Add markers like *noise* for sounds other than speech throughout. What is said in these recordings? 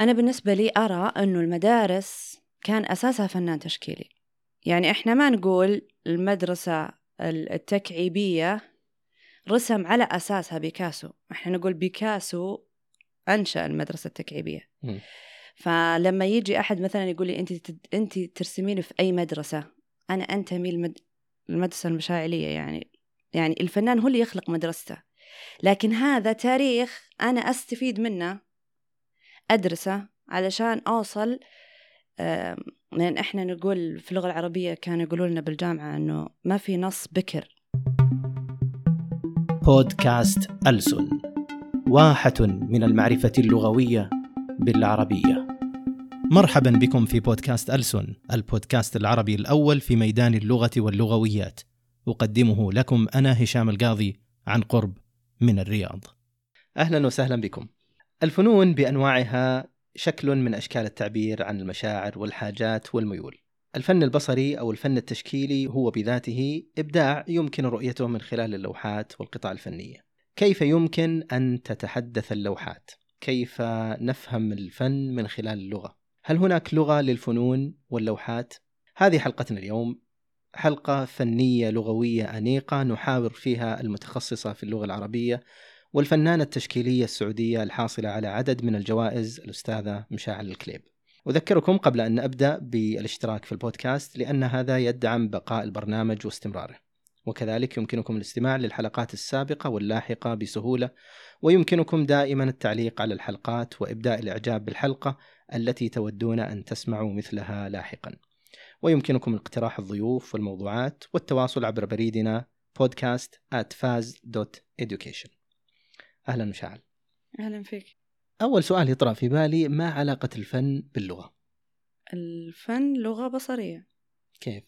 أنا بالنسبة لي أرى أنه المدارس كان أساسها فنان تشكيلي. يعني إحنا ما نقول المدرسة التكعيبية رسم على أساسها بيكاسو. إحنا نقول بيكاسو أنشأ المدرسة التكعيبية. م. فلما يجي أحد مثلا يقول لي أنت أنت ترسمين في أي مدرسة أنا أنتمي للمد... المدرسة المشاعلية يعني. يعني الفنان هو اللي يخلق مدرسته. لكن هذا تاريخ أنا أستفيد منه أدرسه علشان أوصل لأن إحنا نقول في اللغة العربية كانوا يقولوا لنا بالجامعة إنه ما في نص بكر. بودكاست ألسن واحة من المعرفة اللغوية بالعربية. مرحبا بكم في بودكاست ألسن البودكاست العربي الأول في ميدان اللغة واللغويات. أقدمه لكم أنا هشام القاضي عن قرب من الرياض. أهلا وسهلا بكم. الفنون بأنواعها شكل من أشكال التعبير عن المشاعر والحاجات والميول الفن البصري أو الفن التشكيلي هو بذاته إبداع يمكن رؤيته من خلال اللوحات والقطع الفنية كيف يمكن أن تتحدث اللوحات؟ كيف نفهم الفن من خلال اللغة؟ هل هناك لغة للفنون واللوحات؟ هذه حلقتنا اليوم حلقة فنية لغوية أنيقة نحاور فيها المتخصصة في اللغة العربية والفنانة التشكيلية السعودية الحاصلة على عدد من الجوائز الأستاذة مشاعل الكليب. أذكركم قبل أن أبدأ بالاشتراك في البودكاست لأن هذا يدعم بقاء البرنامج واستمراره. وكذلك يمكنكم الاستماع للحلقات السابقة واللاحقة بسهولة ويمكنكم دائما التعليق على الحلقات وإبداء الإعجاب بالحلقة التي تودون أن تسمعوا مثلها لاحقا. ويمكنكم اقتراح الضيوف والموضوعات والتواصل عبر بريدنا podcast at faz.education أهلا مشاعل أهلا فيك أول سؤال يطرأ في بالي ما علاقة الفن باللغة؟ الفن لغة بصرية كيف؟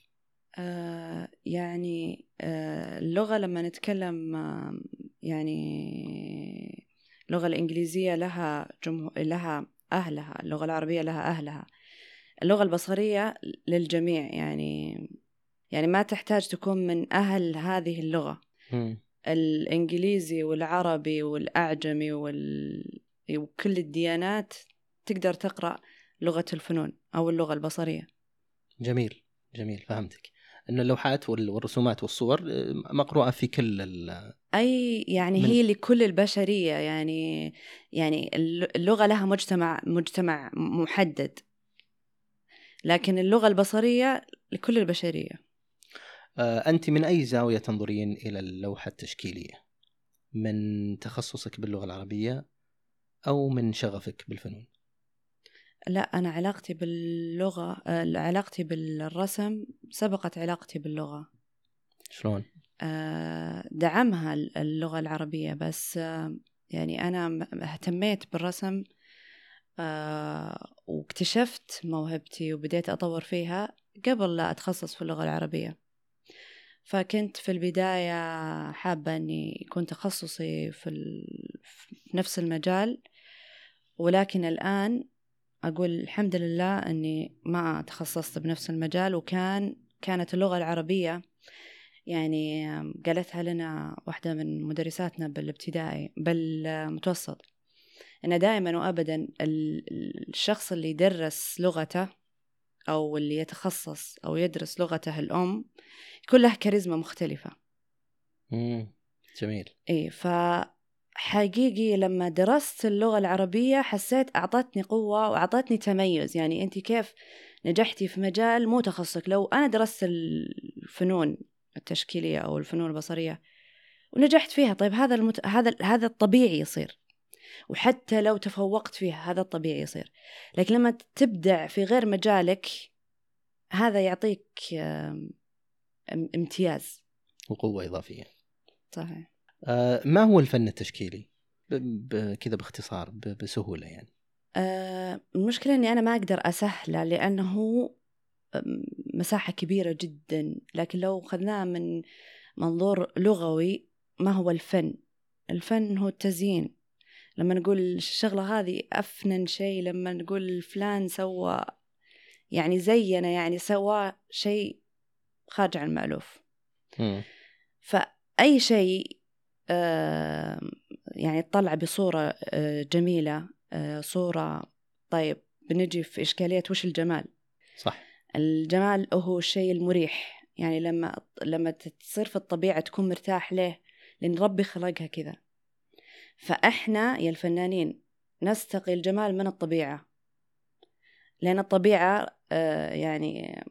آه يعني آه اللغة لما نتكلم آه يعني اللغة الإنجليزية لها جمهور لها أهلها اللغة العربية لها أهلها اللغة البصرية للجميع يعني يعني ما تحتاج تكون من أهل هذه اللغة م. الإنجليزي والعربي والأعجمي وال... وكل الديانات تقدر تقرأ لغة الفنون أو اللغة البصرية. جميل جميل فهمتك. أن اللوحات والرسومات والصور مقروءة في كل ال... أي يعني من... هي لكل البشرية يعني يعني اللغة لها مجتمع مجتمع محدد. لكن اللغة البصرية لكل البشرية. أنت من أي زاوية تنظرين إلى اللوحة التشكيلية؟ من تخصصك باللغة العربية أو من شغفك بالفنون؟ لا أنا علاقتي باللغة علاقتي بالرسم سبقت علاقتي باللغة شلون؟ دعمها اللغة العربية بس يعني أنا اهتميت بالرسم واكتشفت موهبتي وبديت أطور فيها قبل لا أتخصص في اللغة العربية فكنت في البداية حابة أني يكون تخصصي في, ال... في نفس المجال ولكن الآن أقول الحمد لله أني ما تخصصت بنفس المجال وكان كانت اللغة العربية يعني قالتها لنا واحدة من مدرساتنا بالابتدائي بالمتوسط أن دائما وأبدا الشخص اللي يدرس لغته أو اللي يتخصص أو يدرس لغته الأم يكون له كاريزما مختلفة. مم. جميل. إيه فحقيقي لما درست اللغة العربية حسيت أعطتني قوة وأعطتني تميز. يعني أنت كيف نجحتي في مجال مو تخصصك. لو أنا درست الفنون التشكيلية أو الفنون البصرية ونجحت فيها طيب هذا المت... هذا هذا الطبيعي يصير. وحتى لو تفوقت فيها هذا الطبيعي يصير. لكن لما تبدع في غير مجالك هذا يعطيك امتياز. وقوة إضافية. صحيح. آه ما هو الفن التشكيلي؟ كذا باختصار بسهولة يعني. آه المشكلة أني أنا ما أقدر أسهله لأنه مساحة كبيرة جدا. لكن لو أخذناها من منظور لغوي ما هو الفن؟ الفن هو التزيين. لما نقول الشغلة هذه أفنن شيء لما نقول فلان سوى يعني زينا يعني سوى شيء خارج عن المألوف. فأي شيء يعني تطلع بصورة جميلة صورة طيب بنجي في إشكالية وش الجمال؟ صح. الجمال هو الشيء المريح. يعني لما لما تصير في الطبيعة تكون مرتاح ليه؟ لأن ربي خلقها كذا. فإحنا يا الفنانين نستقي الجمال من الطبيعة. لأن الطبيعة آه يعني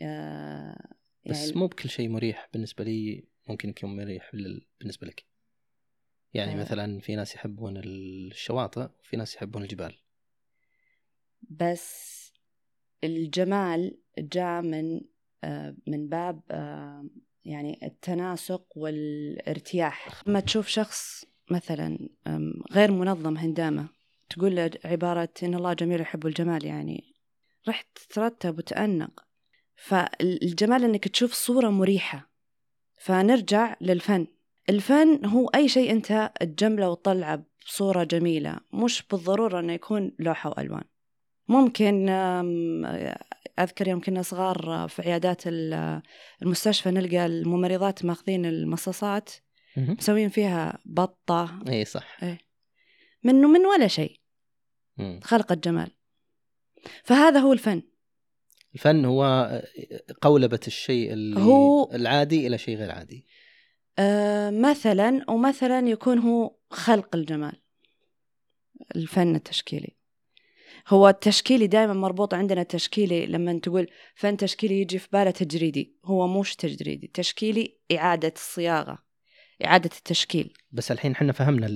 آه بس يعني مو بكل شيء مريح بالنسبة لي ممكن يكون مريح بالنسبة لك. يعني آه. مثلا في ناس يحبون الشواطئ وفي ناس يحبون الجبال. بس الجمال جاء من آه، من باب آه، يعني التناسق والارتياح. لما تشوف شخص مثلا غير منظم هندامة. تقول له عبارة إن الله جميل يحب الجمال يعني. راح تترتب وتأنق. فالجمال إنك تشوف صورة مريحة. فنرجع للفن. الفن هو أي شيء أنت تجمله وتطلعه بصورة جميلة. مش بالضرورة أنه يكون لوحة وألوان. ممكن أذكر يوم كنا صغار في عيادات ال- المستشفى نلقى الممرضات ماخذين المصاصات. مسوين فيها بطة. إي صح. منه من ولا شيء. مم. خلقت جمال فهذا هو الفن. الفن هو قولبة الشيء اللي هو- العادي إلى شيء غير عادي. آه مثلا ومثلا يكون هو خلق الجمال. الفن التشكيلي. هو التشكيلي دائما مربوط عندنا التشكيلي لما تقول فن تشكيلي يجي في باله تجريدي. هو مش تجريدي. تشكيلي إعادة الصياغة. إعادة التشكيل. بس الحين إحنا فهمنا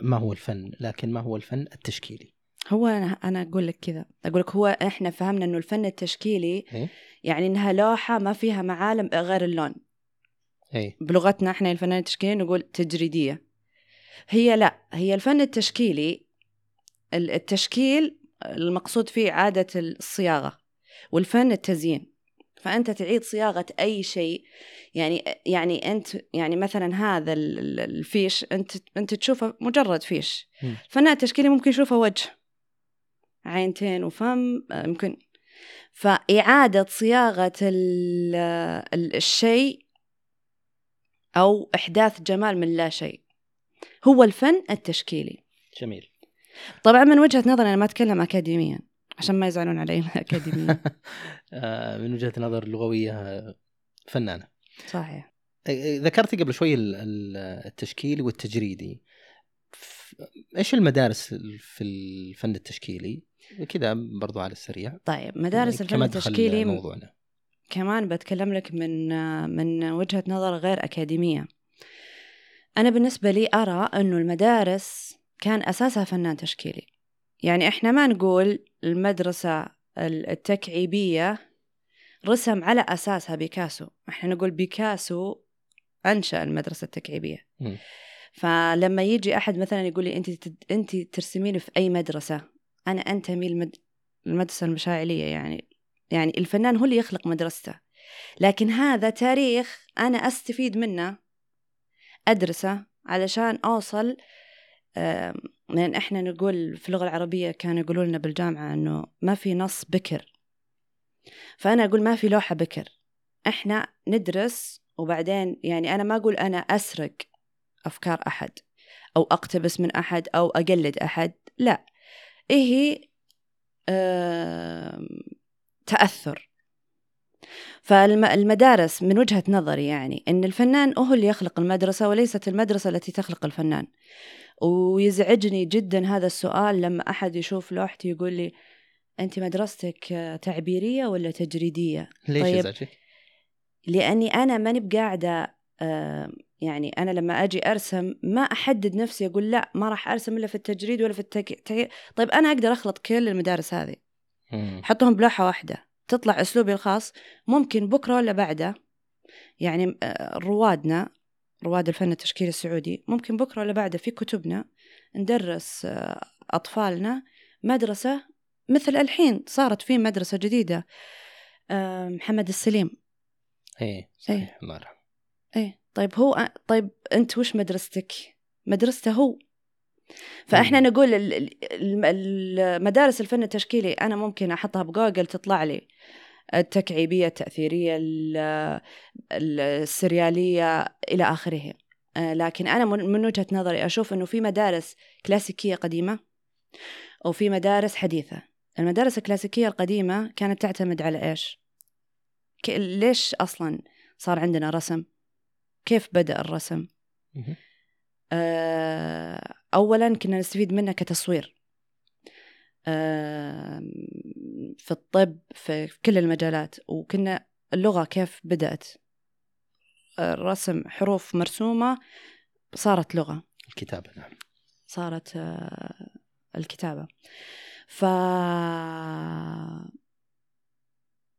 ما هو الفن لكن ما هو الفن التشكيلي؟ هو أنا, أنا أقول لك كذا. أقول لك هو إحنا فهمنا إنه الفن التشكيلي إيه؟ يعني إنها لوحة ما فيها معالم غير اللون. اي بلغتنا إحنا الفنان التشكيلي نقول تجريدية. هي لا هي الفن التشكيلي ال- التشكيل المقصود فيه إعادة الصياغة والفن التزيين. فأنت تعيد صياغة أي شيء. يعني يعني أنت يعني مثلا هذا ال- ال- الفيش أنت أنت تشوفه مجرد فيش. الفنان التشكيلي ممكن يشوفه وجه عينتين وفم آه، يمكن صياغة ال- ال- الشيء أو إحداث جمال من لا شيء. هو الفن التشكيلي. جميل. طبعا من وجهة نظري أنا ما أتكلم أكاديميا. عشان ما يزعلون علي *laughs* أكاديميا *laughs* آه، من وجهة نظر لغوية آه، فنانة. صحيح. آه، ذكرتي قبل شوي ال- ال- التشكيلي والتجريدي. إيش المدارس في الفن التشكيلي؟ كذا برضو على السريع. طيب مدارس الفن كمدخل التشكيلي موضوعنا. كمان بتكلم لك من من وجهة نظر غير أكاديمية. أنا بالنسبة لي أرى أنه المدارس كان أساسها فنان تشكيلي. يعني إحنا ما نقول المدرسة التكعيبية رسم على أساسها بيكاسو. إحنا نقول بيكاسو أنشأ المدرسة التكعيبية. فلما يجي أحد مثلا يقول لي أنت تد- أنت ترسمين في أي مدرسة أنا أنتمي للمد- المدرسة المشاعلية يعني. يعني الفنان هو اللي يخلق مدرسته. لكن هذا تاريخ أنا أستفيد منه أدرسه علشان أوصل لأن إحنا نقول في اللغة العربية كانوا يقولوا لنا بالجامعة إنه ما في نص بكر. فأنا أقول ما في لوحة بكر. إحنا ندرس وبعدين يعني أنا ما أقول أنا أسرق أفكار أحد أو أقتبس من أحد أو أقلد أحد لا. إيه آم، تأثر. فالمدارس من وجهة نظري يعني أن الفنان هو اللي يخلق المدرسة وليست المدرسة التي تخلق الفنان ويزعجني جدا هذا السؤال لما أحد يشوف لوحتي يقول لي أنت مدرستك تعبيرية ولا تجريدية ليش طيب. يزعجك؟ لأني أنا ماني بقاعدة آه، يعني أنا لما أجي أرسم ما أحدد نفسي أقول لا ما راح أرسم إلا في التجريد ولا في التك... تك- طيب أنا أقدر أخلط كل المدارس هذه. حطهم بلوحة واحدة تطلع أسلوبي الخاص ممكن بكرة ولا بعده. يعني آه، روادنا رواد الفن التشكيلي السعودي ممكن بكرة ولا بعده في كتبنا ندرس آه، أطفالنا مدرسة مثل الحين صارت في مدرسة جديدة آه، محمد السليم. إيه صحيح الله يرحمه إيه طيب هو طيب أنت وش مدرستك؟ مدرسته هو. فإحنا مم. نقول ال- ال- الم- المدارس الفن التشكيلي أنا ممكن أحطها بجوجل تطلع لي التكعيبية التأثيرية ال- ال- السريالية إلى آخره آه، لكن أنا من وجهة نظري أشوف إنه في مدارس كلاسيكية قديمة وفي مدارس حديثة المدارس الكلاسيكية القديمة كانت تعتمد على إيش؟ ك- ليش أصلا صار عندنا رسم؟ كيف بدأ الرسم؟ آه، أولا كنا نستفيد منه كتصوير. في الطب في في كل المجالات وكنا اللغة كيف بدأت. الرسم حروف مرسومة صارت لغة. الكتابة نعم. صارت آه، الكتابة. ف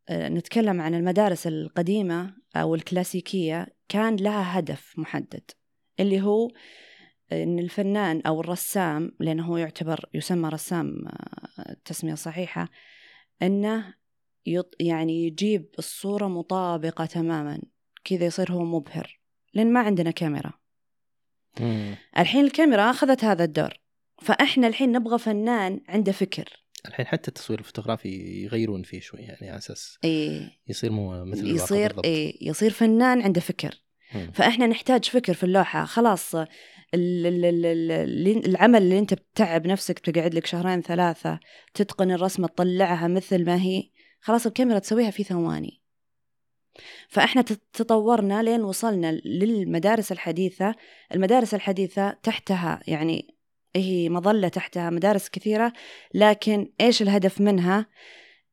آه، نتكلم عن المدارس القديمة أو الكلاسيكية كان لها هدف محدد اللي هو إن الفنان أو الرسام لأنه هو يعتبر يسمى رسام آه، التسمية الصحيحة إنه يط يعني يجيب الصورة مطابقة تماما كذا يصير هو مبهر لأن ما عندنا كاميرا مم. الحين الكاميرا أخذت هذا الدور فإحنا الحين نبغى فنان عنده فكر الحين حتى التصوير الفوتوغرافي يغيرون فيه شوي يعني على أساس إيه يصير مو مثل الواقع يصير. إيه يصير فنان عنده فكر مم. فإحنا نحتاج فكر في اللوحة خلاص العمل اللي أنت بتتعب نفسك تقعد لك شهرين ثلاثة تتقن الرسمة تطلعها مثل ما هي خلاص الكاميرا تسويها في ثواني. فإحنا تطورنا لين وصلنا للمدارس الحديثة. المدارس الحديثة تحتها يعني هي مظلة تحتها مدارس كثيرة لكن إيش الهدف منها؟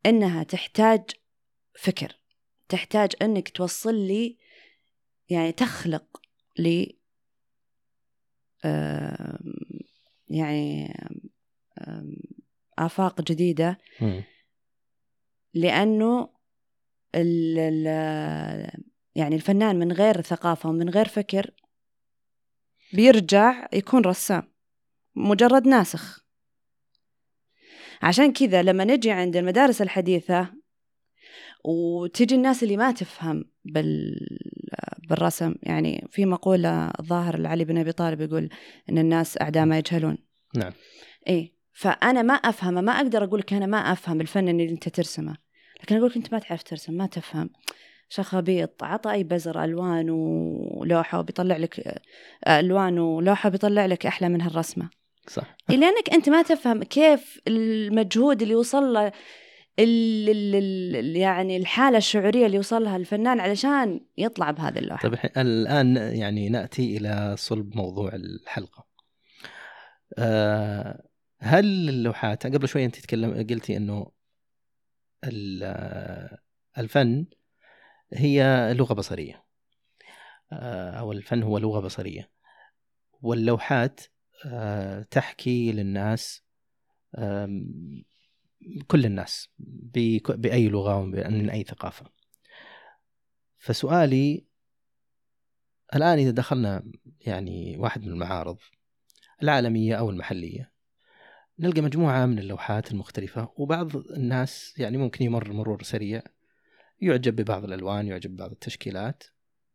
إنها تحتاج فكر تحتاج إنك توصل لي يعني تخلق لي يعني آفاق جديدة. لأنه ال ال يعني الفنان من غير ثقافة ومن غير فكر بيرجع يكون رسام مجرد ناسخ عشان كذا لما نجي عند المدارس الحديثة وتجي الناس اللي ما تفهم بال بالرسم. يعني في مقولة الظاهر لعلي بن أبي طالب يقول إن الناس أعداء ما يجهلون. نعم. إيه فأنا ما أفهمه ما أقدر أقول لك أنا ما أفهم الفن اللي أنت ترسمه. لكن أقول لك أنت ما تعرف ترسم ما تفهم. شخبيط عطى أي بزر ألوان ولوحة وبيطلع لك ألوان ولوحة بيطلع لك أحلى من هالرسمة صح. لأنك أنت ما تفهم كيف المجهود اللي وصل له ال ال ال يعني الحالة الشعورية اللي وصل لها الفنان علشان يطلع بهذه اللوحة. طيب الآن يعني نأتي إلى صلب موضوع الحلقة. آه، هل اللوحات قبل شوي أنت تكلم قلتي آه، الفن هي لغة بصرية. آه، أو الفن هو لغة بصرية. واللوحات آه، تحكي للناس كل الناس بأي لغة ومن أي ثقافة. فسؤالي الآن إذا دخلنا يعني واحد من المعارض العالمية أو المحلية نلقى مجموعة من اللوحات المختلفة وبعض الناس يعني ممكن يمر مرور سريع يعجب ببعض الألوان يعجب ببعض التشكيلات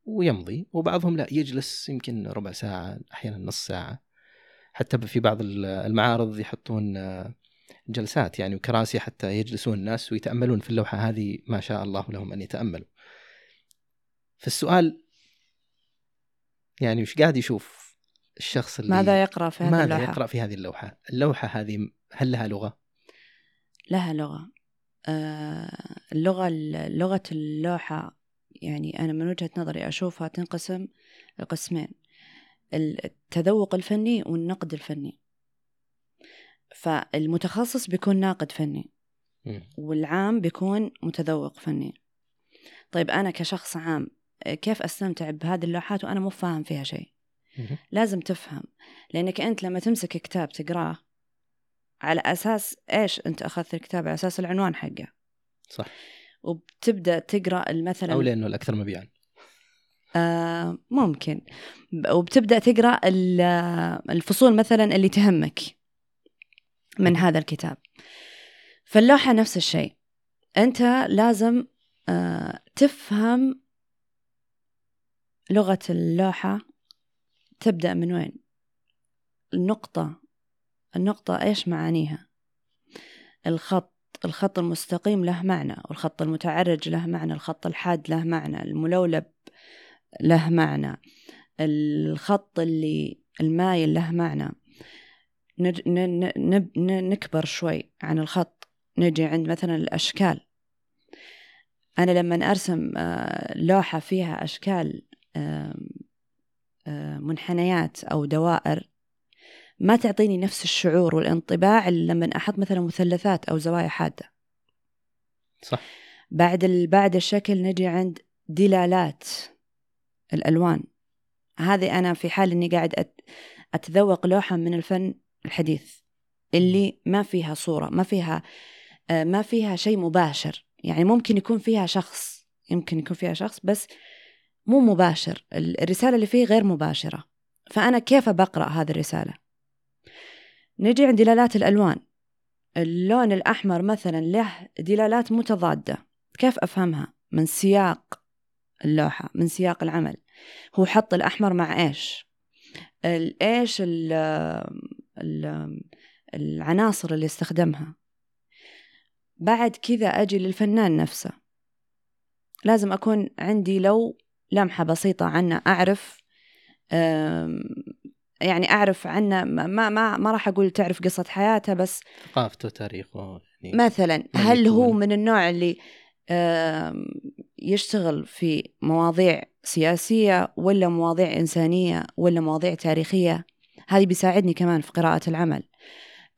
ويمضي وبعضهم لا يجلس يمكن ربع ساعة أحيانا نص ساعة. حتى في بعض المعارض يحطون جلسات يعني وكراسي حتى يجلسون الناس ويتأملون في اللوحة. هذه ما شاء الله لهم أن يتأملوا. فالسؤال يعني وش قاعد يشوف الشخص اللي ماذا يقرأ في هذه ماذا اللوحة؟ يقرأ في هذه اللوحة؟ اللوحة هذه هل لها لغة؟ لها لغة. آه اللغة لغة اللوحة يعني أنا من وجهة نظري أشوفها تنقسم لقسمين. التذوق الفني والنقد الفني. فالمتخصص بيكون ناقد فني. والعام بيكون متذوق فني. طيب أنا كشخص عام كيف أستمتع بهذه اللوحات وأنا مو فاهم فيها شيء. لازم تفهم لأنك أنت لما تمسك كتاب تقراه على أساس إيش؟ أنت أخذت الكتاب على أساس العنوان حقه. صح. وبتبدأ تقرأ مثلا أو لأنه الأكثر مبيعا. آه ممكن. وبتبدأ تقرأ ال- الفصول مثلا اللي تهمك. من هذا الكتاب. فاللوحة نفس الشيء. أنت لازم آه تفهم لغة اللوحة تبدأ من وين؟ النقطة. النقطة إيش معانيها؟ الخط الخط المستقيم له معنى والخط المتعرج له معنى الخط الحاد له معنى الملولب له معنى الخط اللي المايل له معنى. نج... ن... ن... ن... نكبر شوي عن الخط. نجي عند مثلا الأشكال. أنا لما أرسم آه، لوحة فيها أشكال منحنيات أو دوائر ما تعطيني نفس الشعور والانطباع اللي لما أحط مثلا مثلثات أو زوايا حادة. صح. بعد ال... بعد الشكل نجي عند دلالات الألوان. هذه أنا في حال إني قاعد أت... أتذوق لوحة من الفن الحديث اللي ما فيها صورة ما فيها آه، ما فيها شيء مباشر. يعني ممكن يكون فيها شخص يمكن يكون فيها شخص بس مو مباشر. ال- الرسالة اللي فيه غير مباشرة. فأنا كيف بقرأ هذه الرسالة؟ نجي عند دلالات الألوان. اللون الأحمر مثلا له دلالات متضادة. كيف أفهمها؟ من سياق اللوحة من سياق العمل. هو حط الأحمر مع إيش؟ ال- إيش ال ال العناصر اللي استخدمها. بعد كذا أجي للفنان نفسه. لازم أكون عندي لو لمحة بسيطة عنه أعرف يعني أعرف عنه. ما ما ما, راح أقول تعرف قصة حياته بس ثقافته تاريخه يعني مثلا هل هو؟ من النوع اللي يشتغل في مواضيع سياسية ولا مواضيع إنسانية ولا مواضيع تاريخية؟ هذه بيساعدني كمان في قراءة العمل.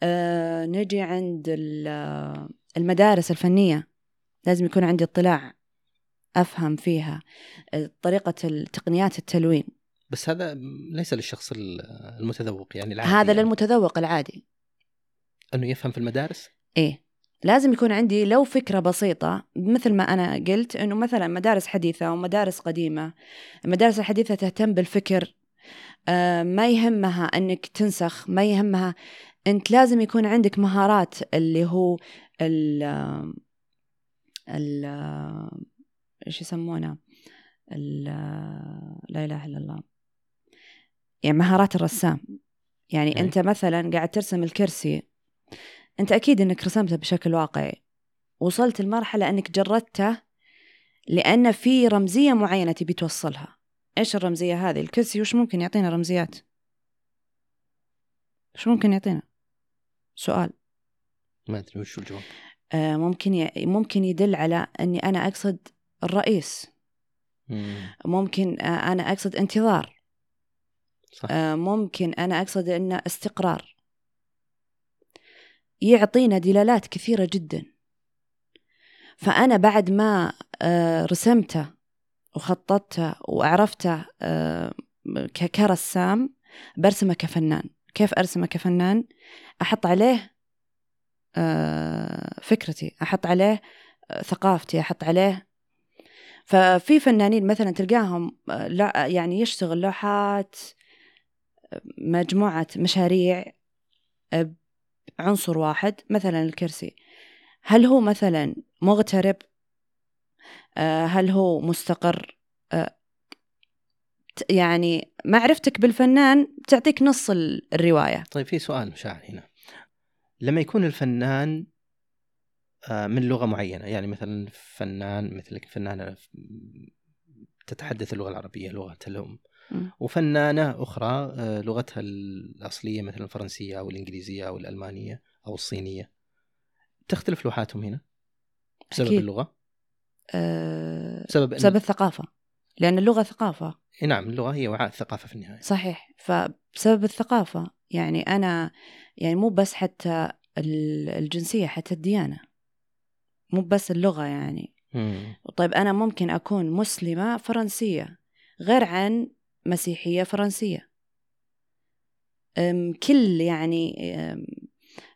آه، نجي عند ال- المدارس الفنية. لازم يكون عندي اطلاع أفهم فيها آه، طريقة تقنيات التلوين. بس هذا ليس للشخص المتذوق يعني العادي هذا يعني. للمتذوق العادي. أنه يفهم في المدارس؟ إيه. لازم يكون عندي لو فكرة بسيطة مثل ما أنا قلت إنه مثلا مدارس حديثة ومدارس قديمة. المدارس الحديثة تهتم بالفكر ما يهمها أنك تنسخ ما يهمها أنت لازم يكون عندك مهارات اللي هو ال ال إيش يسمونه؟ لا إله إلا الله. يعني مهارات الرسام. يعني أي. أنت مثلا قاعد ترسم الكرسي أنت أكيد أنك رسمته بشكل واقعي. وصلت لمرحلة أنك جردته لأن في رمزية معينة تبي توصلها. إيش الرمزية هذه؟ الكرسي وش ممكن يعطينا رمزيات؟ وش ممكن يعطينا؟ سؤال. ما أدري وش الجواب؟ آه ممكن ي... ممكن يدل على أني أنا أقصد الرئيس. مم. ممكن آه أنا أقصد انتظار. صح. آه ممكن أنا أقصد أنه استقرار. يعطينا دلالات كثيرة جدا. فأنا بعد ما آه رسمته وخططته وعرفته آه كرسام برسمه كفنان. كيف أرسمه كفنان؟ أحط عليه آه فكرتي أحط عليه آه ثقافتي أحط عليه. ففي فنانين مثلا تلقاهم يعني يشتغل لوحات مجموعة مشاريع عنصر واحد مثلا الكرسي. هل هو مثلا مغترب؟ هل هو مستقر آه، يعني معرفتك بالفنان تعطيك نص ال- الرواية طيب في سؤال مشاعر هنا لما يكون الفنان آه، من لغة معينة يعني مثلا فنان مثلك فنانة تتحدث اللغة العربية لغة الأم. وفنانة أخرى آه، لغتها الأصلية مثلا الفرنسية أو الإنجليزية أو الألمانية أو الصينية تختلف لوحاتهم هنا بسبب أكيد. اللغة آه، بسبب إن- بسبب الثقافة. لأن اللغة ثقافة. إيه نعم اللغة هي وعاء الثقافة في النهاية. صحيح. فبسبب الثقافة يعني أنا يعني مو بس حتى ال- الجنسية حتى الديانة. مو بس اللغة يعني. مم. طيب أنا ممكن أكون مسلمة فرنسية غير عن مسيحية فرنسية. أم، كل يعني أم،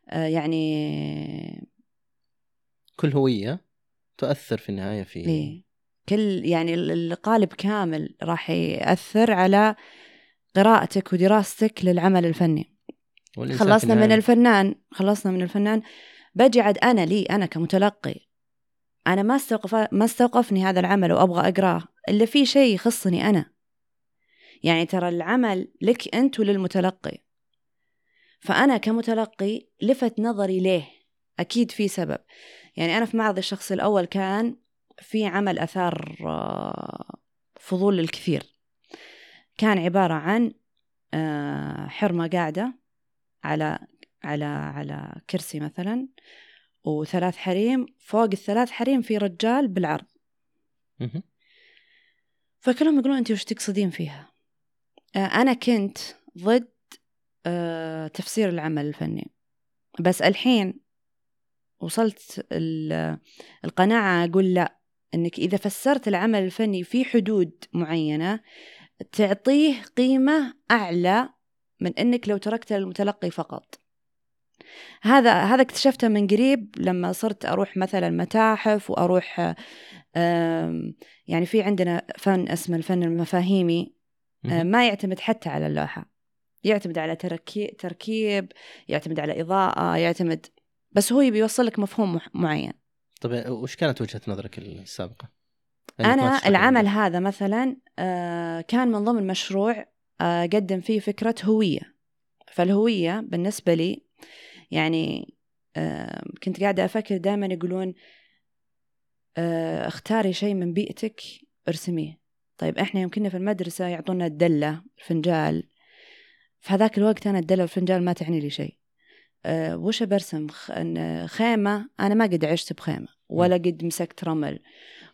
آه، يعني كل هوية. تؤثر في النهاية في إيه. كل يعني ال- القالب كامل راح يأثر على قراءتك ودراستك للعمل الفني. خلصنا من الفنان خلصنا من الفنان. بجي عاد أنا لي أنا كمتلقي أنا ما استوقف ما استوقفني هذا العمل وأبغى أقراه. إلا في شيء يخصني أنا. يعني ترى العمل لك أنت وللمتلقي. فأنا كمتلقي لفت نظري ليه؟ أكيد في سبب. يعني أنا في معرض الشخص الأول كان في عمل أثار آه، فضول للكثير. كان عبارة عن آه، حرمة قاعدة على على على كرسي مثلا وثلاث حريم. فوق الثلاث حريم في رجال بالعرض. فكلهم يقولون أنت وش تقصدين فيها؟ آه، أنا كنت ضد تفسير العمل الفني. بس الحين وصلت ال- القناعة أقول لا أنك إذا فسرت العمل الفني في حدود معينة تعطيه قيمة أعلى من أنك لو تركته للمتلقي فقط هذا هذا اكتشفته من قريب لما صرت أروح مثلا متاحف وأروح يعني في عندنا فن اسمه الفن المفاهيمي آه،. ما يعتمد حتى على اللوحة يعتمد على تركي تركيب يعتمد على إضاءة يعتمد بس هو يبي يوصل لك مفهوم معين. طيب وش كانت وجهة نظرك ما أنا تشرح العمل. هذا مثلا آه، كان من ضمن مشروع آه، قدم فيه فكرة هوية. فالهوية بالنسبة لي يعني آه، كنت قاعدة أفكر دائما يقولون اختاري شيء من بيئتك ارسميه. طيب إحنا يمكننا في المدرسة يعطونا الدلة الفنجال. في هذاك الوقت أنا الدلة والفنجال ما تعني لي شيء. وش برسم خيمة أنا ما قد عشت بخيمة ولا قد مسكت رمل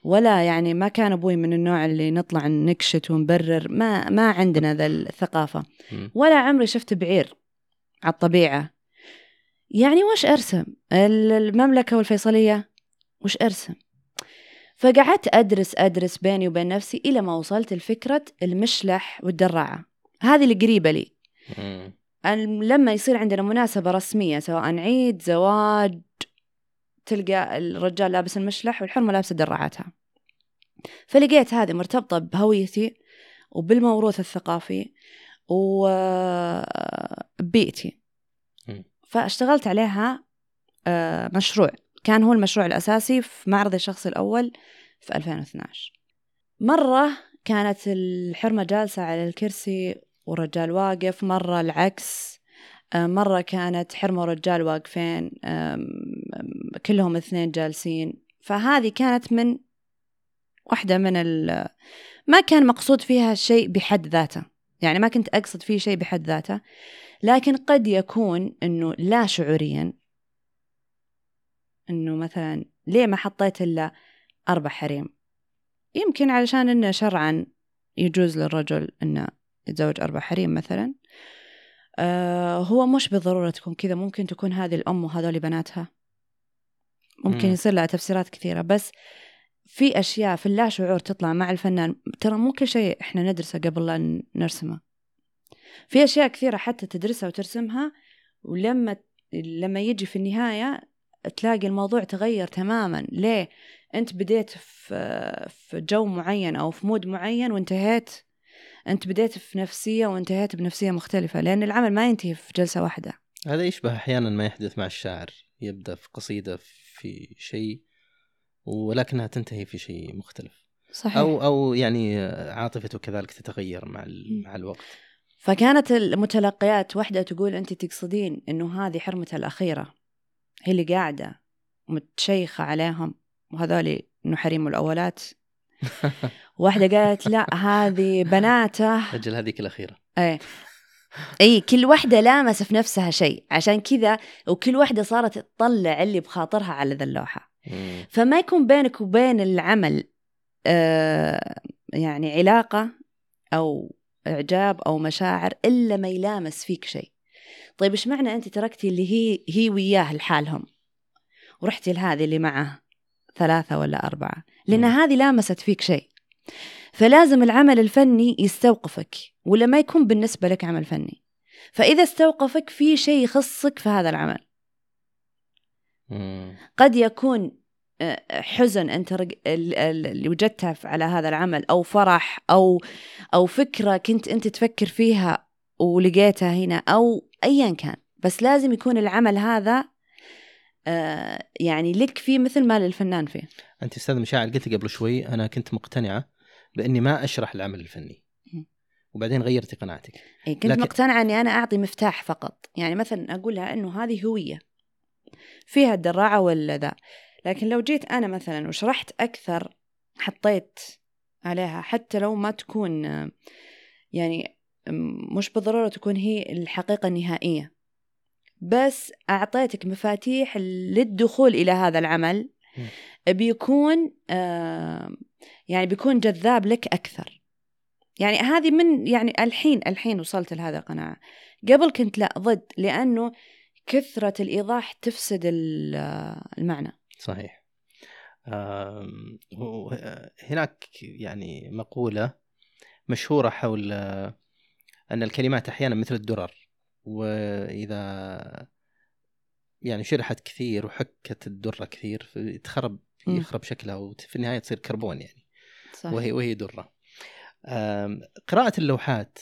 ولا يعني ما كان أبوي من النوع اللي نطلع نكشت ونبرر ما ما عندنا ذا الثقافة. ولا عمري شفت بعير على الطبيعة. يعني وش أرسم؟ ال- المملكة والفيصلية وش أرسم؟ فقعدت أدرس أدرس بيني وبين نفسي إلى ما وصلت لفكرة المشلح والدراعة. هذه اللي قريبة لي. لما يصير عندنا مناسبة رسمية سواء عيد زواج تلقى الرجال لابس المشلح والحرمة لابسة دراعاتها. فلقيت هذه مرتبطة بهويتي وبالموروث الثقافي وبيئتي. فاشتغلت عليها آه، مشروع. كان هو المشروع الأساسي في معرض الشخص الأول في 2012 مرة كانت الحرمة جالسة على الكرسي والرجال واقف مرة العكس. آه، مرة كانت حرمة ورجال واقفين كلهم اثنين جالسين. فهذه كانت من واحدة من ال ما كان مقصود فيها شيء بحد ذاته. يعني ما كنت أقصد فيه شيء بحد ذاته. لكن قد يكون أنه لا شعوريا أنه مثلا ليه ما حطيت إلا أربع حريم؟ يمكن علشان أنه شرعا يجوز للرجل أنه يتزوج أربع حريم مثلا. آه هو مش بالضرورة تكون كذا ممكن تكون هذه الأم وهذول بناتها. ممكن مم. يصير لها تفسيرات كثيرة بس في أشياء في اللا شعور تطلع مع الفنان. ترى مو كل شيء إحنا ندرسه قبل لا نرسمه. في أشياء كثيرة حتى تدرسها وترسمها ولما لما يجي في النهاية تلاقي الموضوع تغير تماما. ليه؟ أنت بديت في في جو معين أو في mood معين وانتهيت أنت بديت في نفسية وانتهيت بنفسية مختلفة لأن العمل ما ينتهي في جلسة واحدة. هذا يشبه أحيانا ما يحدث مع الشاعر يبدأ في قصيدة في شيء ولكنها تنتهي في شيء مختلف. صحيح. أو أو يعني عاطفته كذلك تتغير مع. مع الوقت. فكانت المتلقيات واحدة تقول أنت تقصدين أنه هذه حرمتها الأخيرة هي اللي قاعدة متشيخة عليهم وهذول أنه حريم الأولات *laughs* واحدة قالت لا هذه بناته. أجل هذيك الاخيره إيه. إي كل واحدة لامس في نفسها شيء. عشان كذا وكل واحدة صارت تطلع اللي بخاطرها على ذا اللوحة. فما يكون بينك وبين العمل آه يعني علاقة أو إعجاب أو مشاعر إلا ما يلامس فيك شيء. طيب إيش معنى أنت تركتي اللي هي هي وياه لحالهم؟ ورحتي لهذه اللي معه ثلاثة ولا أربعة؟ لأن. هذه لامست فيك شيء. فلازم العمل الفني يستوقفك ولا ما يكون بالنسبة لك عمل فني. فإذا استوقفك في شيء يخصك في هذا العمل. قد يكون آه، حزن أنت رج- اللي وجدتها على هذا العمل أو فرح أو أو فكرة كنت أنت تفكر فيها ولقيتها هنا أو ايا كان. بس لازم يكون العمل هذا آه، يعني لك فيه مثل ما للفنان فيه. أنت أستاذ مشاعر قلت قبل شوي أنا كنت مقتنعة بإني ما أشرح العمل الفني. وبعدين غيرتي قناعتك. إيه كنت لكن- مقتنعة إني أنا أعطي مفتاح فقط. يعني مثلا أقول لها إنه هذه هوية. فيها الدراعة ولا ذا. لكن لو جيت أنا مثلا وشرحت أكثر حطيت عليها حتى لو ما تكون يعني مش بالضرورة تكون هي الحقيقة النهائية. بس أعطيتك مفاتيح للدخول إلى هذا العمل. بيكون آه يعني بيكون جذاب لك أكثر. يعني هذه من يعني الحين الحين وصلت لهذا القناعة. قبل كنت لا ضد لأنه كثرة الإيضاح تفسد المعنى. صحيح. هناك يعني مقولة مشهورة حول أن الكلمات أحيانا مثل الدرر وإذا يعني شرحت كثير وحكت الدرة كثير يتخرب يخرب شكلها وفي النهاية تصير كربون يعني. صحيح. وهي وهي درة. قراءة اللوحات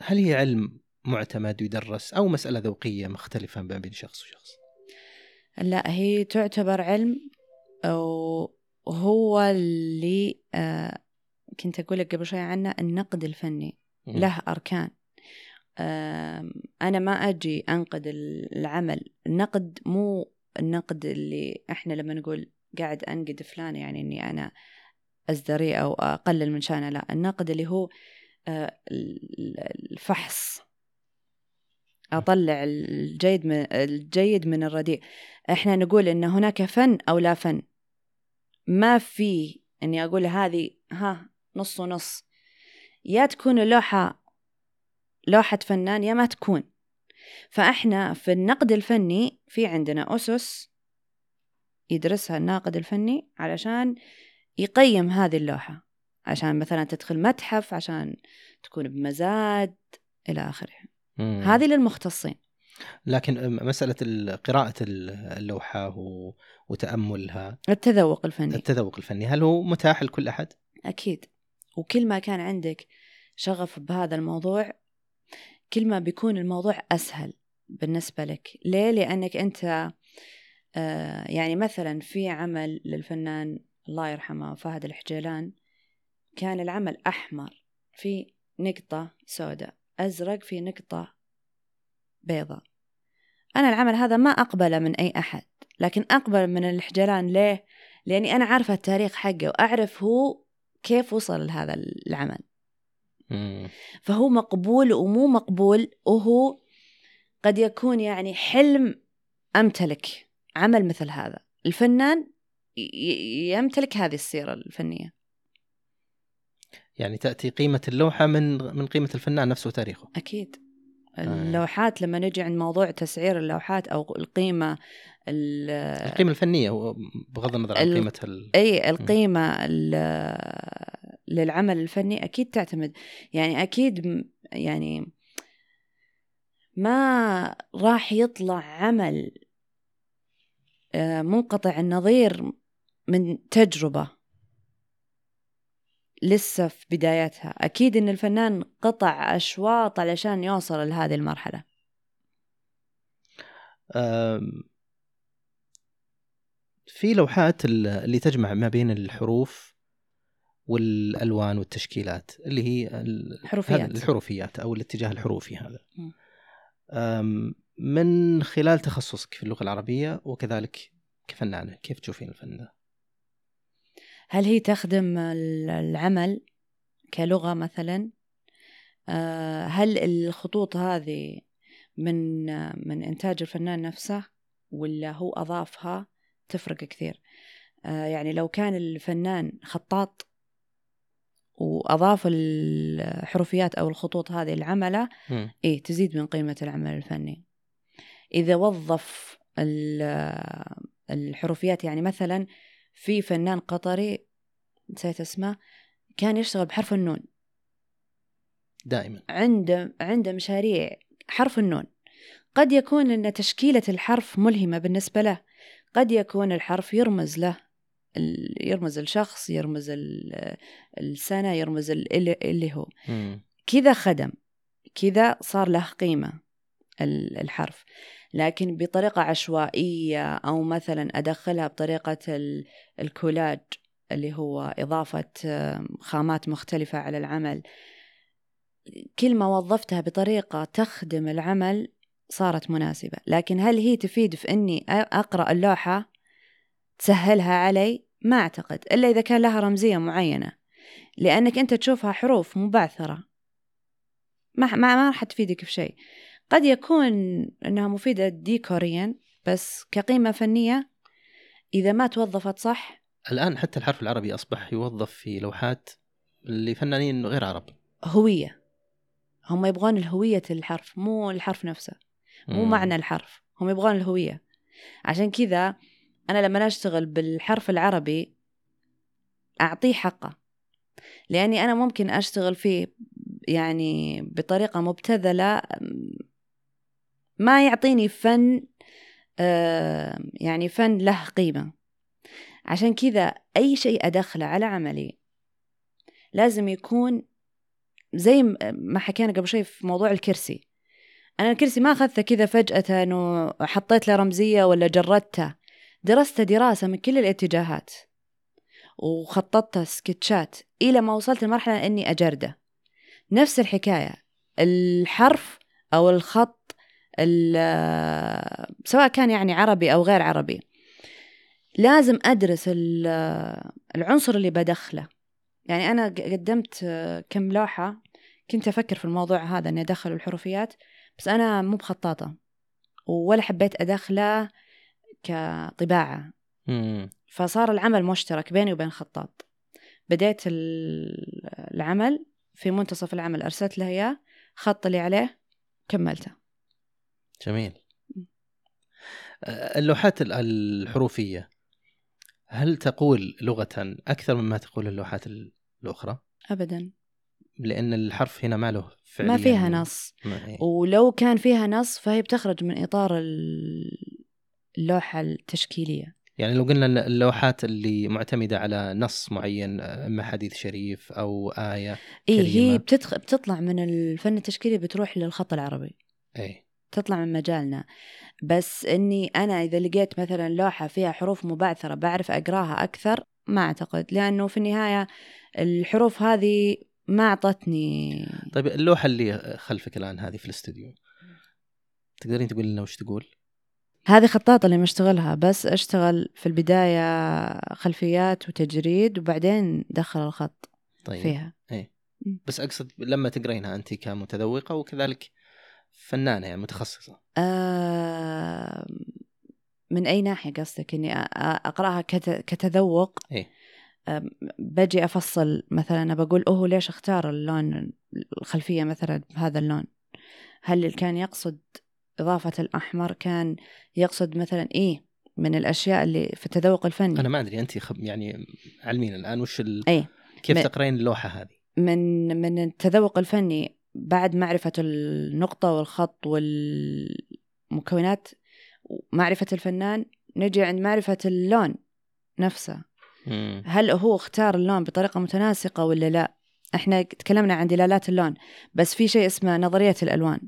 هل هي علم معتمد يدرس أو مسألة ذوقية مختلفة ما بين شخص وشخص؟ لا هي تعتبر علم وهو اللي آه، كنت أقول لك قبل شوي عنه النقد الفني. له أركان. أنا ما أجي أنقد العمل. النقد مو النقد اللي إحنا لما نقول قاعد أنقد فلان يعني إني أنا أزدري أو أقلل من شأنه. لا النقد اللي هو آه، الفحص. أطلع الجيد من الجيد من الرديء. إحنا نقول إن هناك فن أو لا فن. ما في إني أقول هذه ها نص ونص. يا تكون اللوحة لوحة فنان يا ما تكون. فإحنا في النقد الفني في عندنا أسس يدرسها الناقد الفني علشان يقيم هذه اللوحة. عشان مثلا تدخل متحف عشان تكون بمزاد إلى آخره. هذه للمختصين. لكن مسألة قراءة اللوحة وتأملها. التذوق الفني. التذوق الفني. هل هو متاح لكل أحد؟ أكيد. وكل ما كان عندك شغف بهذا الموضوع كل ما بيكون الموضوع أسهل بالنسبة لك. ليه؟ لأنك أنت آه يعني مثلا في عمل للفنان الله يرحمه فهد الحجيلان كان العمل أحمر في نقطة سوداء أزرق في نقطة بيضاء. أنا العمل هذا ما أقبله من أي أحد لكن أقبل من الحجلان ليه؟ لأني أنا عارفة التاريخ حقه وأعرف هو كيف وصل لهذا العمل. فهو مقبول ومو مقبول وهو قد يكون يعني حلم أمتلك. عمل مثل هذا. الفنان يمتلك هذه السيرة الفنية. يعني تأتي قيمة اللوحة من من قيمة الفنان نفسه وتاريخه. أكيد. آه. اللوحات لما نجي عند موضوع تسعير اللوحات أو القيمة القيمة الفنية بغض النظر عن قيمة ال... أي القيمة للعمل الفني أكيد تعتمد. يعني أكيد يعني ما راح يطلع عمل منقطع النظير من تجربة لسه في بدايتها. أكيد إن الفنان قطع أشواط علشان يوصل لهذه المرحلة. في لوحات اللي تجمع ما بين الحروف والألوان والتشكيلات اللي هي الحروفيات الحروفيات أو الاتجاه الحروفي هذا. من خلال تخصصك في اللغة العربية وكذلك كفنانة كيف تشوفين الفن ده؟ هل هي تخدم العمل كلغة مثلا؟ آه، هل الخطوط هذه من من إنتاج الفنان نفسه ولا هو أضافها؟ تفرق كثير. آه، يعني لو كان الفنان خطاط وأضاف الحروفيات أو الخطوط هذه لعمله إيه تزيد من قيمة العمل الفني. إذا وظف الحروفيات يعني مثلا في فنان قطري نسيت اسمه كان يشتغل بحرف النون. دائما. عنده عنده مشاريع حرف النون. قد يكون أن تشكيلة الحرف ملهمة بالنسبة له. قد يكون الحرف يرمز له يرمز الشخص يرمز السنة يرمز اللي هو. كذا خدم كذا صار له قيمة الحرف. لكن بطريقة عشوائية أو مثلا أدخلها بطريقة الكولاج اللي هو إضافة خامات مختلفة على العمل. كل ما وظفتها بطريقة تخدم العمل صارت مناسبة. لكن هل هي تفيد في أني أقرأ اللوحة تسهلها علي؟ ما أعتقد إلا إذا كان لها رمزية معينة. لأنك أنت تشوفها حروف مبعثرة. ما ما, ما راح تفيدك في شيء. قد يكون أنها مفيدة ديكوريا بس كقيمة فنية إذا ما توظفت صح؟ الآن حتى الحرف العربي أصبح يوظف في لوحات لفنانين غير عرب. هوية. هم يبغون الهوية الحرف مو الحرف نفسه. مو مم. معنى الحرف هم يبغون الهوية. عشان كذا أنا لما أشتغل بالحرف العربي أعطيه حقه. لأني أنا ممكن أشتغل فيه يعني بطريقة مبتذلة ما يعطيني فن آه، يعني فن له قيمة. عشان كذا أي شيء أدخله على عملي لازم يكون زي ما حكينا قبل شوي في موضوع الكرسي. أنا الكرسي ما أخذته كذا فجأة إنه حطيت له رمزية ولا جردته. درسته دراسة من كل الاتجاهات وخططت سكتشات إلى ما وصلت لمرحلة إني أجرده. نفس الحكاية الحرف أو الخط ال- سواء كان يعني عربي أو غير عربي. لازم أدرس ال- العنصر اللي بدخله. يعني أنا قدمت كم لوحة كنت أفكر في الموضوع هذا إني أدخل الحروفيات بس أنا مو بخطاطة ولا حبيت أدخله كطباعة. فصار العمل مشترك بيني وبين خطاط. بديت ال- العمل في منتصف العمل أرسلت له إياه خط لي عليه كملته. جميل. آه، اللوحات ال- الحروفية هل تقول لغة أكثر مما تقول اللوحات ال- الأخرى؟ أبدا. لأن الحرف هنا ما له فعليا ما فيها نص. ما إيه. ولو كان فيها نص فهي بتخرج من إطار ال- اللوحة التشكيلية. يعني لو قلنا اللوحات اللي معتمدة على نص معين آه، إما حديث شريف أو آية إيه كريمة. هي بتدخ... بتطلع من الفن التشكيلي بتروح للخط العربي. أي تطلع من مجالنا. بس إني أنا إذا لقيت مثلا لوحة فيها حروف مبعثرة بعرف أقراها أكثر ما أعتقد لأنه في النهاية الحروف هذه ما أعطتني طيب اللوحة اللي خلفك الآن هذه في الاستوديو تقدرين تقول لنا وش تقول؟ هذه خطاطة اللي مشتغلها بس أشتغل في البداية خلفيات وتجريد وبعدين دخل الخط طيب. فيها. بس أقصد لما تقرينها أنت كمتذوقة وكذلك فنانة يعني متخصصة. آه من أي ناحية قصدك؟ إني أقرأها كت- كتذوق. إيه. بجي أفصل مثلا أنا بقول أوه ليش اختار اللون الخلفية مثلا بهذا اللون؟ هل كان يقصد إضافة الأحمر؟ كان يقصد مثلا إيه من الأشياء اللي في التذوق الفني. أنا ما أدري أنت خب يعني علمينا الآن وش ال... اي كيف تقرين اللوحة هذه؟ من من التذوق الفني بعد معرفة النقطة والخط والمكونات ومعرفة الفنان نجي عند معرفة اللون نفسه. مم. هل هو اختار اللون بطريقة متناسقة ولا لا؟ إحنا تكلمنا عن دلالات اللون بس في شيء اسمه نظرية الألوان.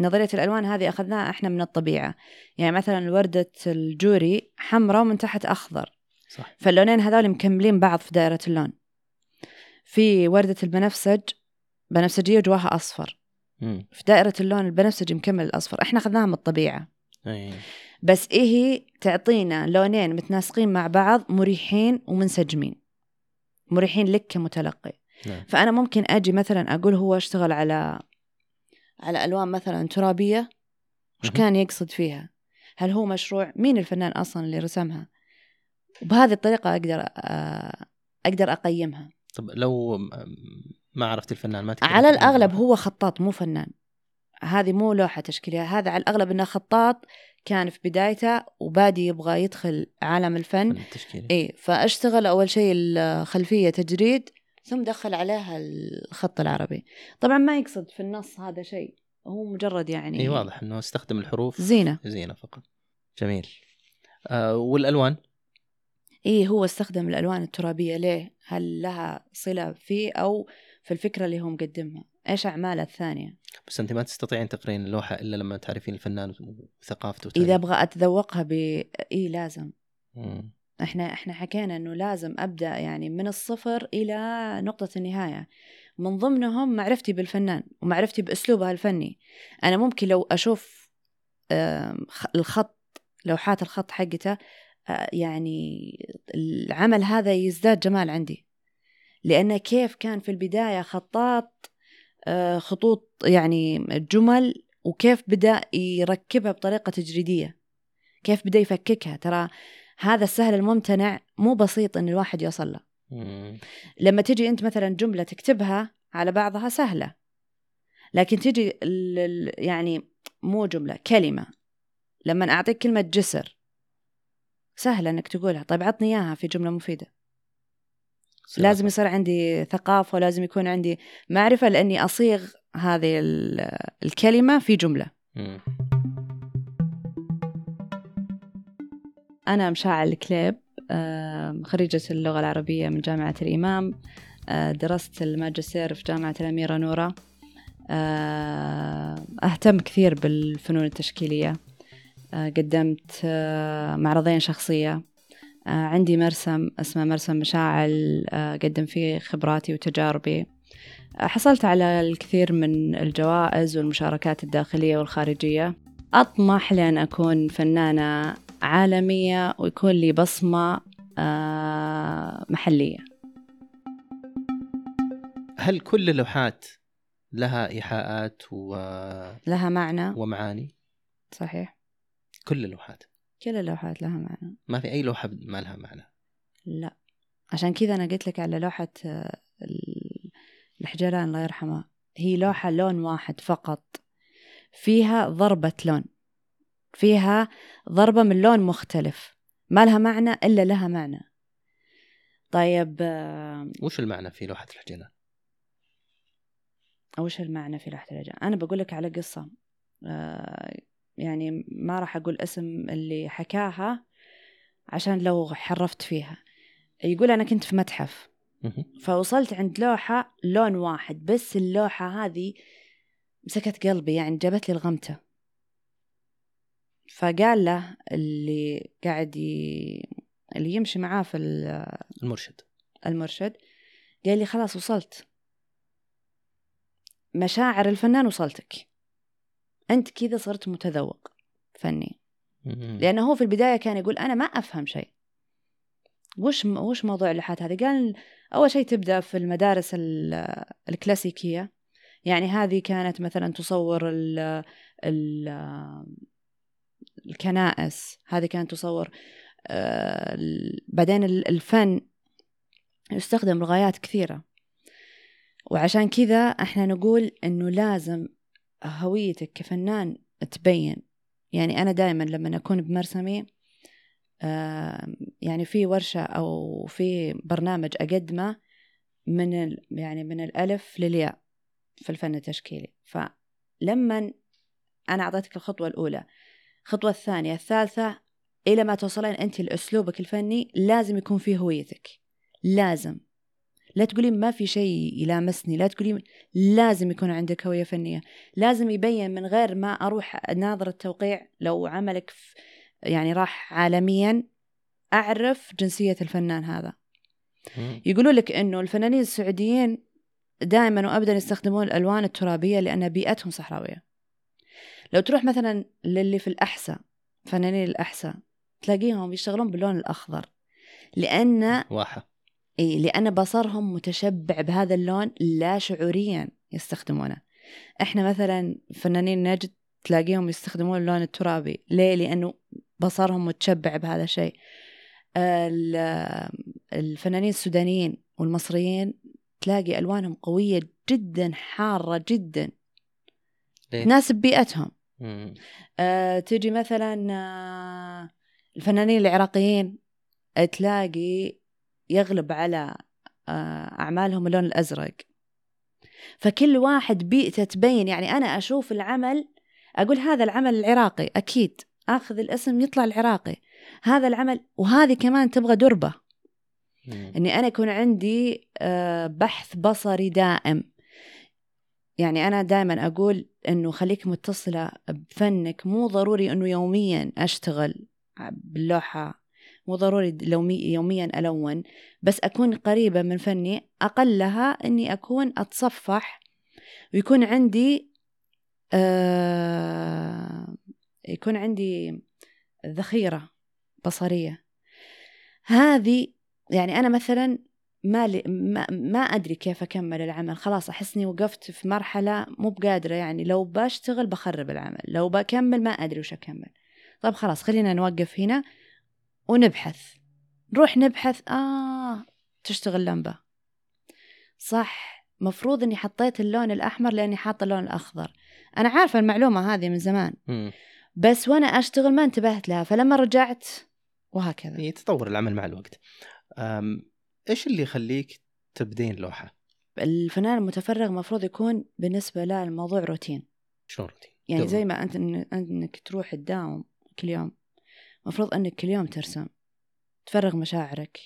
نظرية الألوان هذه أخذناها إحنا من الطبيعة. يعني مثلا وردة الجوري حمراء ومن تحت أخضر. صح. فاللونين هذول مكملين بعض في دائرة اللون. في وردة البنفسج بنفسجية جواها أصفر. مم. في دائرة اللون البنفسجي مكمل الأصفر. إحنا أخذناها من الطبيعة. أي. بس إيه هي؟ تعطينا لونين متناسقين مع بعض مريحين ومنسجمين. مريحين لك كمتلقي. نعم. فأنا ممكن أجي مثلا أقول هو اشتغل على على ألوان مثلا ترابية؟ وش. كان يقصد فيها؟ هل هو مشروع؟ مين الفنان أصلا اللي رسمها؟ وبهذه الطريقة أقدر آه، أقدر أقيمها. طب لو ما عرفت الفنان ما على اللوحة. هو خطاط مو فنان. هذه مو لوحة تشكيلية هذا على الأغلب أنه خطاط كان في بدايته وبادي يبغى يدخل عالم الفن. فن التشكيلي إيه فأشتغل أول شيء الخلفية تجريد ثم دخل عليها الخط العربي. طبعا ما يقصد في النص هذا شيء هو مجرد يعني إي واضح إنه استخدم الحروف زينة. زينة فقط. جميل. آه والألوان؟ إيه هو استخدم الألوان الترابية ليه؟ هل لها صلة فيه أو في الفكرة اللي هو مقدمها إيش أعماله الثانية؟ بس أنت ما تستطيعين تقرين اللوحة إلا لما تعرفين الفنان وثقافته إذا. أبغى أتذوقها ب إيه لازم. مم. إحنا إحنا حكينا إنه لازم أبدأ يعني من الصفر إلى نقطة النهاية. من ضمنهم معرفتي بالفنان ومعرفتي بأسلوبه الفني. أنا ممكن لو أشوف الخط لوحات الخط حقته آه، يعني العمل هذا يزداد جمال عندي. لأنه كيف كان في البداية خطاط آه، خطوط يعني جمل وكيف بدأ يركبها بطريقة تجريدية. كيف بدأ يفككها. ترى هذا السهل الممتنع مو بسيط إن الواحد يوصل له. لما تجي أنت مثلا جملة تكتبها على بعضها سهلة. لكن تجي يعني مو جملة كلمة. لما أعطيك كلمة جسر سهله إنك تقولها. طيب عطني إياها في جملة مفيدة. لازم يصير عندي ثقافة ولازم يكون عندي معرفة لأني أصيغ هذه ال- الكلمة في جملة. مم. أنا مشاعل الكليب آم، خريجة اللغة العربية من جامعة الإمام آه، درست الماجستير في جامعة الأميرة نورة آه، أهتم كثير بالفنون التشكيلية. آه، قدمت معرضين شخصية. آه، عندي مرسم اسمه مرسم مشاعل آه، أقدم فيه خبراتي وتجاربي. آه، حصلت على الكثير من الجوائز والمشاركات الداخلية والخارجية. أطمح لأن أكون فنانة عالمية ويكون لي بصمة آه، محلية. هل كل اللوحات لها إيحاءات و... لها معنى؟ ومعاني؟ صحيح. كل اللوحات. كل اللوحات لها معنى. ما في أي لوحة ما لها معنى. لا. عشان كذا أنا قلت لك على لوحة آه، ال- الحجران الله يرحمه هي لوحة لون واحد فقط. فيها ضربة لون. فيها ضربة من لون مختلف. ما لها معنى إلا لها معنى. طيب آه، وش المعنى في لوحة الحجلان؟ وش المعنى في لوحة الرجال أنا بقول لك على قصة. آه، يعني ما راح أقول اسم اللي حكاها عشان لو حرفت فيها. يقول أنا كنت في متحف. فوصلت عند لوحة لون واحد بس اللوحة هذه مسكت قلبي يعني جابت لي الغمتة. فقال له اللي قاعد ي... اللي يمشي معاه في ال- المرشد. المرشد قال لي خلاص وصلت. مشاعر الفنان وصلتك. أنت كذا صرت متذوق فني. لأنه هو في البداية كان يقول أنا ما أفهم شيء. وش وش موضوع اللوحات هذه؟ قال أول شيء تبدأ في المدارس ال- الكلاسيكية. يعني هذه كانت مثلا تصور ال ال الكنائس. هذه كانت تصور آه، بعدين ال- الفن يستخدم لغايات كثيرة. وعشان كذا إحنا نقول إنه لازم هويتك كفنان تبين. يعني أنا دائما لما أكون بمرسمي يعني في ورشة أو في برنامج أقدمه من ال يعني من الألف للياء في الفن التشكيلي. فلما أنا أعطيتك الخطوة الأولى الخطوة الثانية الثالثة إلى ما توصلين أنت لأسلوبك الفني لازم يكون فيه هويتك. لازم. لا تقولين ما في شيء يلامسني لا تقولين لازم يكون عندك هوية فنية. لازم يبين من غير ما أروح ناظر التوقيع لو عملك يعني راح عالميا أعرف جنسية الفنان هذا. يقولوا لك أنه الفنانين السعوديين دائما وأبدا يستخدمون الألوان الترابية لأن بيئتهم صحراوية. لو تروح مثلا للي في الأحساء فنانين الأحساء تلاقيهم يشتغلون باللون الأخضر. لأن واحه إي لأن بصرهم متشبع بهذا اللون لا شعوريا يستخدمونه. إحنا مثلا فنانين نجد تلاقيهم يستخدمون اللون الترابي. ليه؟ لأنه بصرهم متشبع بهذا الشيء. ال- الفنانين السودانيين والمصريين تلاقي ألوانهم قوية جدا حارة جدا. ليه؟ تناسب بيئتهم. مم. آه، تجي مثلا آه، الفنانين العراقيين تلاقي يغلب على آه، أعمالهم اللون الأزرق. فكل واحد بيئته تبين يعني أنا أشوف العمل أقول هذا العمل العراقي أكيد أخذ الاسم يطلع العراقي. هذا العمل وهذه كمان تبغى دربة. مم. إني أنا يكون عندي آه، بحث بصري دائم. يعني أنا دائما أقول إنه خليك متصلة بفنك مو ضروري إنه يوميا أشتغل باللوحة مو ضروري يومي- يوميا ألون بس أكون قريبة من فني أقلها إني أكون أتصفح ويكون عندي آه يكون عندي ذخيرة بصرية. هذه يعني أنا مثلا ما, لي ما ما أدري كيف أكمل العمل. خلاص أحسني وقفت في مرحلة مو بقادرة يعني. لو بشتغل بخرب العمل لو بكمل ما أدري وش أكمل. طيب خلاص خلينا نوقف هنا. ونبحث. نروح نبحث. آه تشتغل لمبة. صح. مفروض إني حطيت اللون الأحمر لأني حاطة اللون الأخضر. أنا عارفة المعلومة هذه من زمان. بس وأنا أشتغل ما انتبهت لها. فلما رجعت وهكذا. يتطور العمل مع الوقت. إيش اللي يخليك تبدين لوحة؟ الفنان المتفرغ مفروض يكون بالنسبة له الموضوع روتين. شلون روتين؟ يعني. زي ما أنت إنك تروح تداوم كل يوم. مفروض انك كل يوم ترسم تفرغ مشاعرك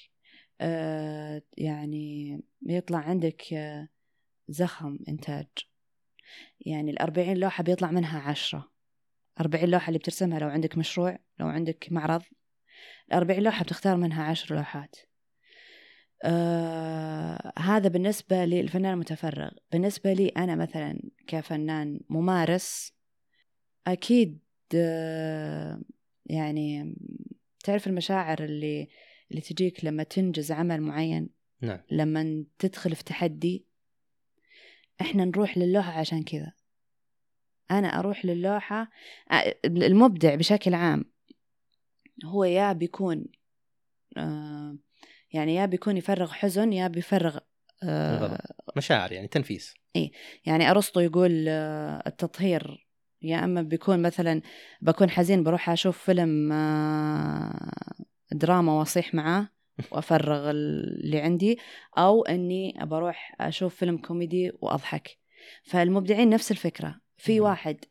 آه يعني يطلع عندك آه زخم إنتاج. يعني الأربعين لوحة بيطلع منها عشرة. أربعين لوحة اللي بترسمها لو عندك مشروع لو عندك معرض الأربعين لوحة بتختار منها عشر لوحات. آه هذا بالنسبة للفنان المتفرغ. بالنسبة لي أنا مثلا كفنان ممارس أكيد آه يعني تعرف المشاعر اللي اللي تجيك لما تنجز عمل معين؟ نعم. لما تدخل في تحدي؟ إحنا نروح للوحة عشان كذا. أنا أروح للوحة المبدع بشكل عام هو يا بيكون آه يعني يا بيكون يفرغ حزن يا بيفرغ آه. مشاعر يعني تنفيس. يعني أرسطو يقول آه التطهير يا أما بيكون مثلا بكون حزين بروح أشوف فيلم آه دراما وأصيح معاه *laughs* وأفرغ اللي عندي أو أني بروح أشوف فيلم كوميدي وأضحك. فالمبدعين نفس الفكرة. في. واحد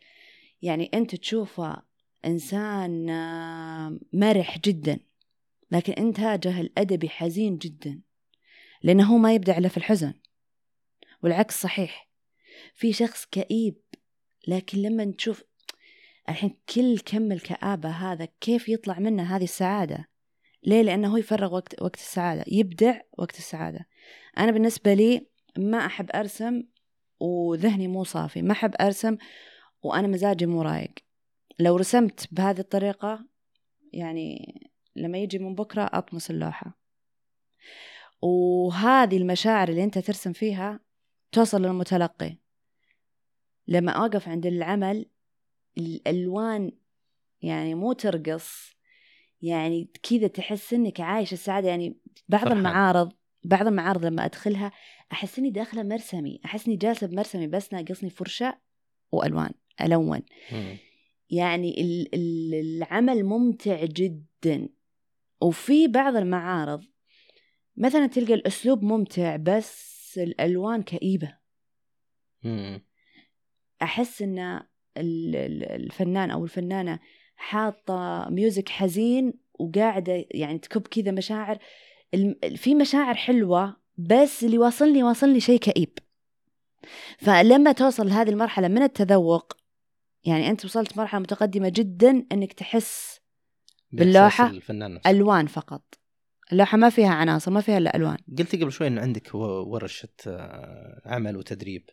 يعني أنت تشوفه إنسان آه، مرح جدا لكن إنتاجه الأدبي حزين جدا لأنه هو ما يبدع إلا في الحزن. والعكس صحيح. في شخص كئيب لكن لما تشوف الحين كل كم الكآبة هذا كيف يطلع منه هذه السعادة؟ ليه؟ لأنه هو يفرغ وقت وقت السعادة يبدع وقت السعادة. أنا بالنسبة لي ما أحب أرسم وذهني مو صافي ما أحب أرسم وأنا مزاجي مو رايق. لو رسمت بهذه الطريقة يعني لما يجي من بكرة أطمس اللوحة. وهذه المشاعر اللي أنت ترسم فيها توصل للمتلقي. لما أوقف عند العمل الألوان يعني مو ترقص يعني كذا تحس إنك عايش السعادة يعني بعض فرحان. المعارض بعض المعارض لما أدخلها أحس إني داخلة مرسمي أحس إني جالسة بمرسمي بس ناقصني فرشة وألوان ألون مم. يعني ال- ال- العمل ممتع جدا وفي بعض المعارض مثلا تلقى الأسلوب ممتع بس الألوان كئيبة مم. ال- ال- الفنان أو الفنانة حاطة ميوزك حزين وقاعدة يعني تكب كذا مشاعر. في مشاعر حلوة بس اللي واصلني واصلني شيء كئيب. فلما توصل لهذه المرحلة من التذوق يعني أنت وصلت مرحلة متقدمة جدا أنك تحس باللوحة بإحساس الفنان نفسه. ألوان فقط. اللوحة ما فيها عناصر ما فيها إلا ألوان. قلتي قبل شوي انه عندك ورشة آه، عمل وتدريب.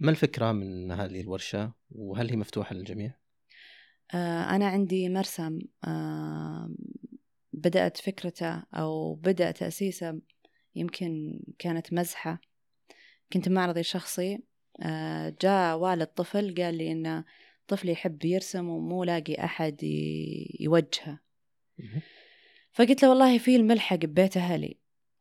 ما الفكرة من هذه الورشة وهل هي مفتوحة للجميع؟ آه، أنا عندي مرسم آه، بدأت فكرته أو بدأ تأسيسه يمكن كانت مزحة كنت معرضي شخصي آه، جاء والد طفل قال لي إن طفلي يحب يرسم ومو لاقي أحد يوجهه. فقلت له والله في الملحق ببيت أهلي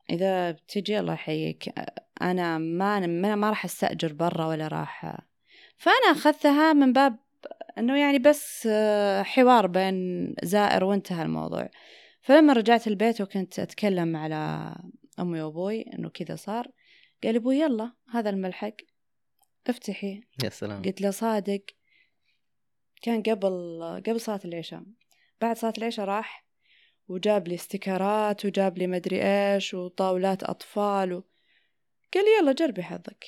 إذا بتجي الله يحييك أنا ما ما, ما راح أستأجر برا ولا راح فأنا أخذتها من باب أنه يعني بس آه، حوار بين زائر وانتهى الموضوع. فلما رجعت البيت وكنت أتكلم على أمي وأبوي أنه كذا صار قال أبوي يلا هذا الملحق افتحي. يا سلام. قلت له صادق. كان قبل قبل صلاة العشاء. بعد صلاة العشاء راح وجاب لي استيكرات وجاب لي مدري إيش وطاولات أطفال و... قال لي يلا جربي حظك.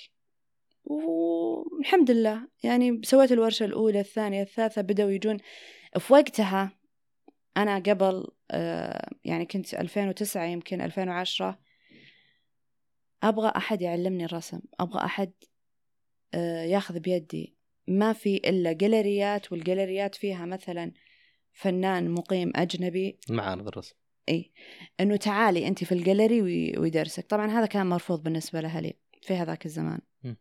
والحمد لله. يعني سويت الورشة الأولى الثانية الثالثة بدأوا يجون. في وقتها أنا قبل آه، يعني كنت 2009 يمكن 2010 أبغى أحد يعلمني الرسم أبغى أحد آه، ياخذ بيدي. ما في إلا جاليريات والجاليريات فيها مثلا فنان مقيم أجنبي. معارض الرسم. إي. إنه تعالي انت في الجاليري وي- ويدرسك. طبعا هذا كان مرفوض بالنسبة لاهلي في هذاك الزمان. م.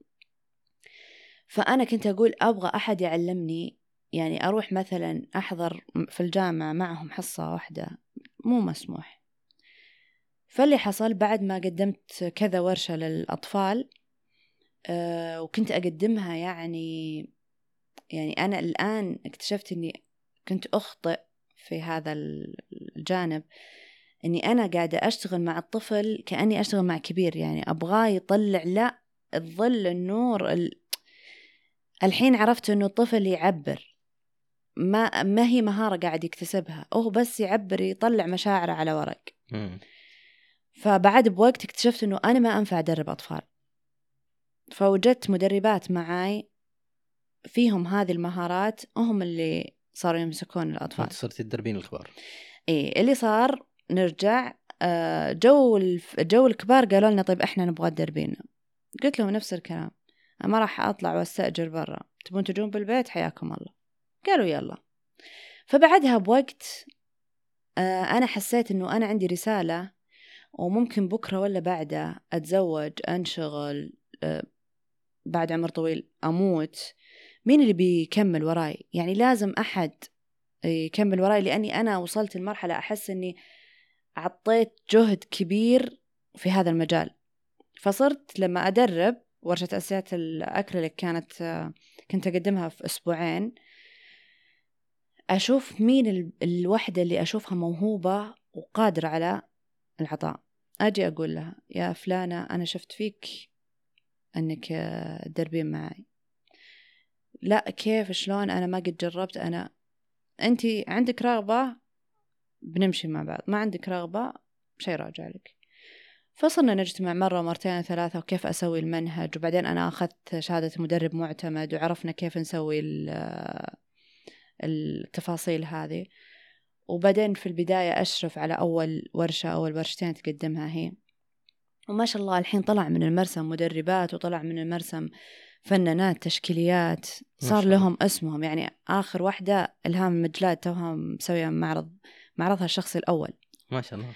فأنا كنت أقول أبغى أحد يعلمني يعني أروح مثلا أحضر في الجامعة معهم حصة واحدة مو مسموح. فاللي حصل بعد ما قدمت كذا ورشة للأطفال أه وكنت أقدمها يعني يعني أنا الآن اكتشفت إني كنت أخطئ في هذا الجانب إني أنا قاعدة أشتغل مع الطفل كأني أشتغل مع كبير يعني أبغاه يطلع لا الظل النور ال... الحين عرفت إنه الطفل يعبر. ما ما هي مهارة قاعد يكتسبها هو بس يعبر يطلع مشاعره على ورق. فبعد بوقت اكتشفت إنه أنا ما أنفع أدرب أطفال. فوجدت مدربات معاي فيهم هذه المهارات هم اللي صاروا يمسكون الأطفال. أنت صرتي تدربين الكبار. إيه اللي صار نرجع آه، جو جو الكبار قالوا لنا طيب إحنا نبغى تدربينا قلت لهم نفس الكلام. أنا ما راح أطلع وأستأجر برا. تبون تجون بالبيت؟ حياكم الله. قالوا يلا. فبعدها بوقت آه، أنا حسيت إنه أنا عندي رسالة وممكن بكرة ولا بعده أتزوج أنشغل آه، بعد عمر طويل أموت. مين اللي بيكمل وراي؟ يعني لازم أحد يكمل وراي لأني أنا وصلت لمرحلة أحس إني عطيت جهد كبير في هذا المجال. فصرت لما أدرب ورشة أساسيات الأكريليك كانت كنت أقدمها في أسبوعين أشوف مين ال- الوحدة اللي أشوفها موهوبة وقادرة على العطاء. أجي أقول لها يا فلانة أنا شفت فيك آه، تدربين معي. لا كيف؟ شلون؟ أنا ما قد جربت. أنا انت عندك رغبة؟ بنمشي مع بعض. ما عندك رغبة؟ شيء راجع لك. فصرنا نجتمع مرة مرتين ثلاثة وكيف أسوي المنهج؟ وبعدين أنا أخذت شهادة مدرب معتمد وعرفنا كيف نسوي ال- التفاصيل هذه. وبعدين في البداية أشرف على أول ورشة أول ورشتين تقدمها هي. وما شاء الله الحين طلع من المرسم مدربات وطلع من المرسم فنانات تشكيليات صار. لهم اسمهم. يعني آخر واحدة إلهام المجلاد توها مسوية معرض معرضها الشخصي الأول. ما شاء الله.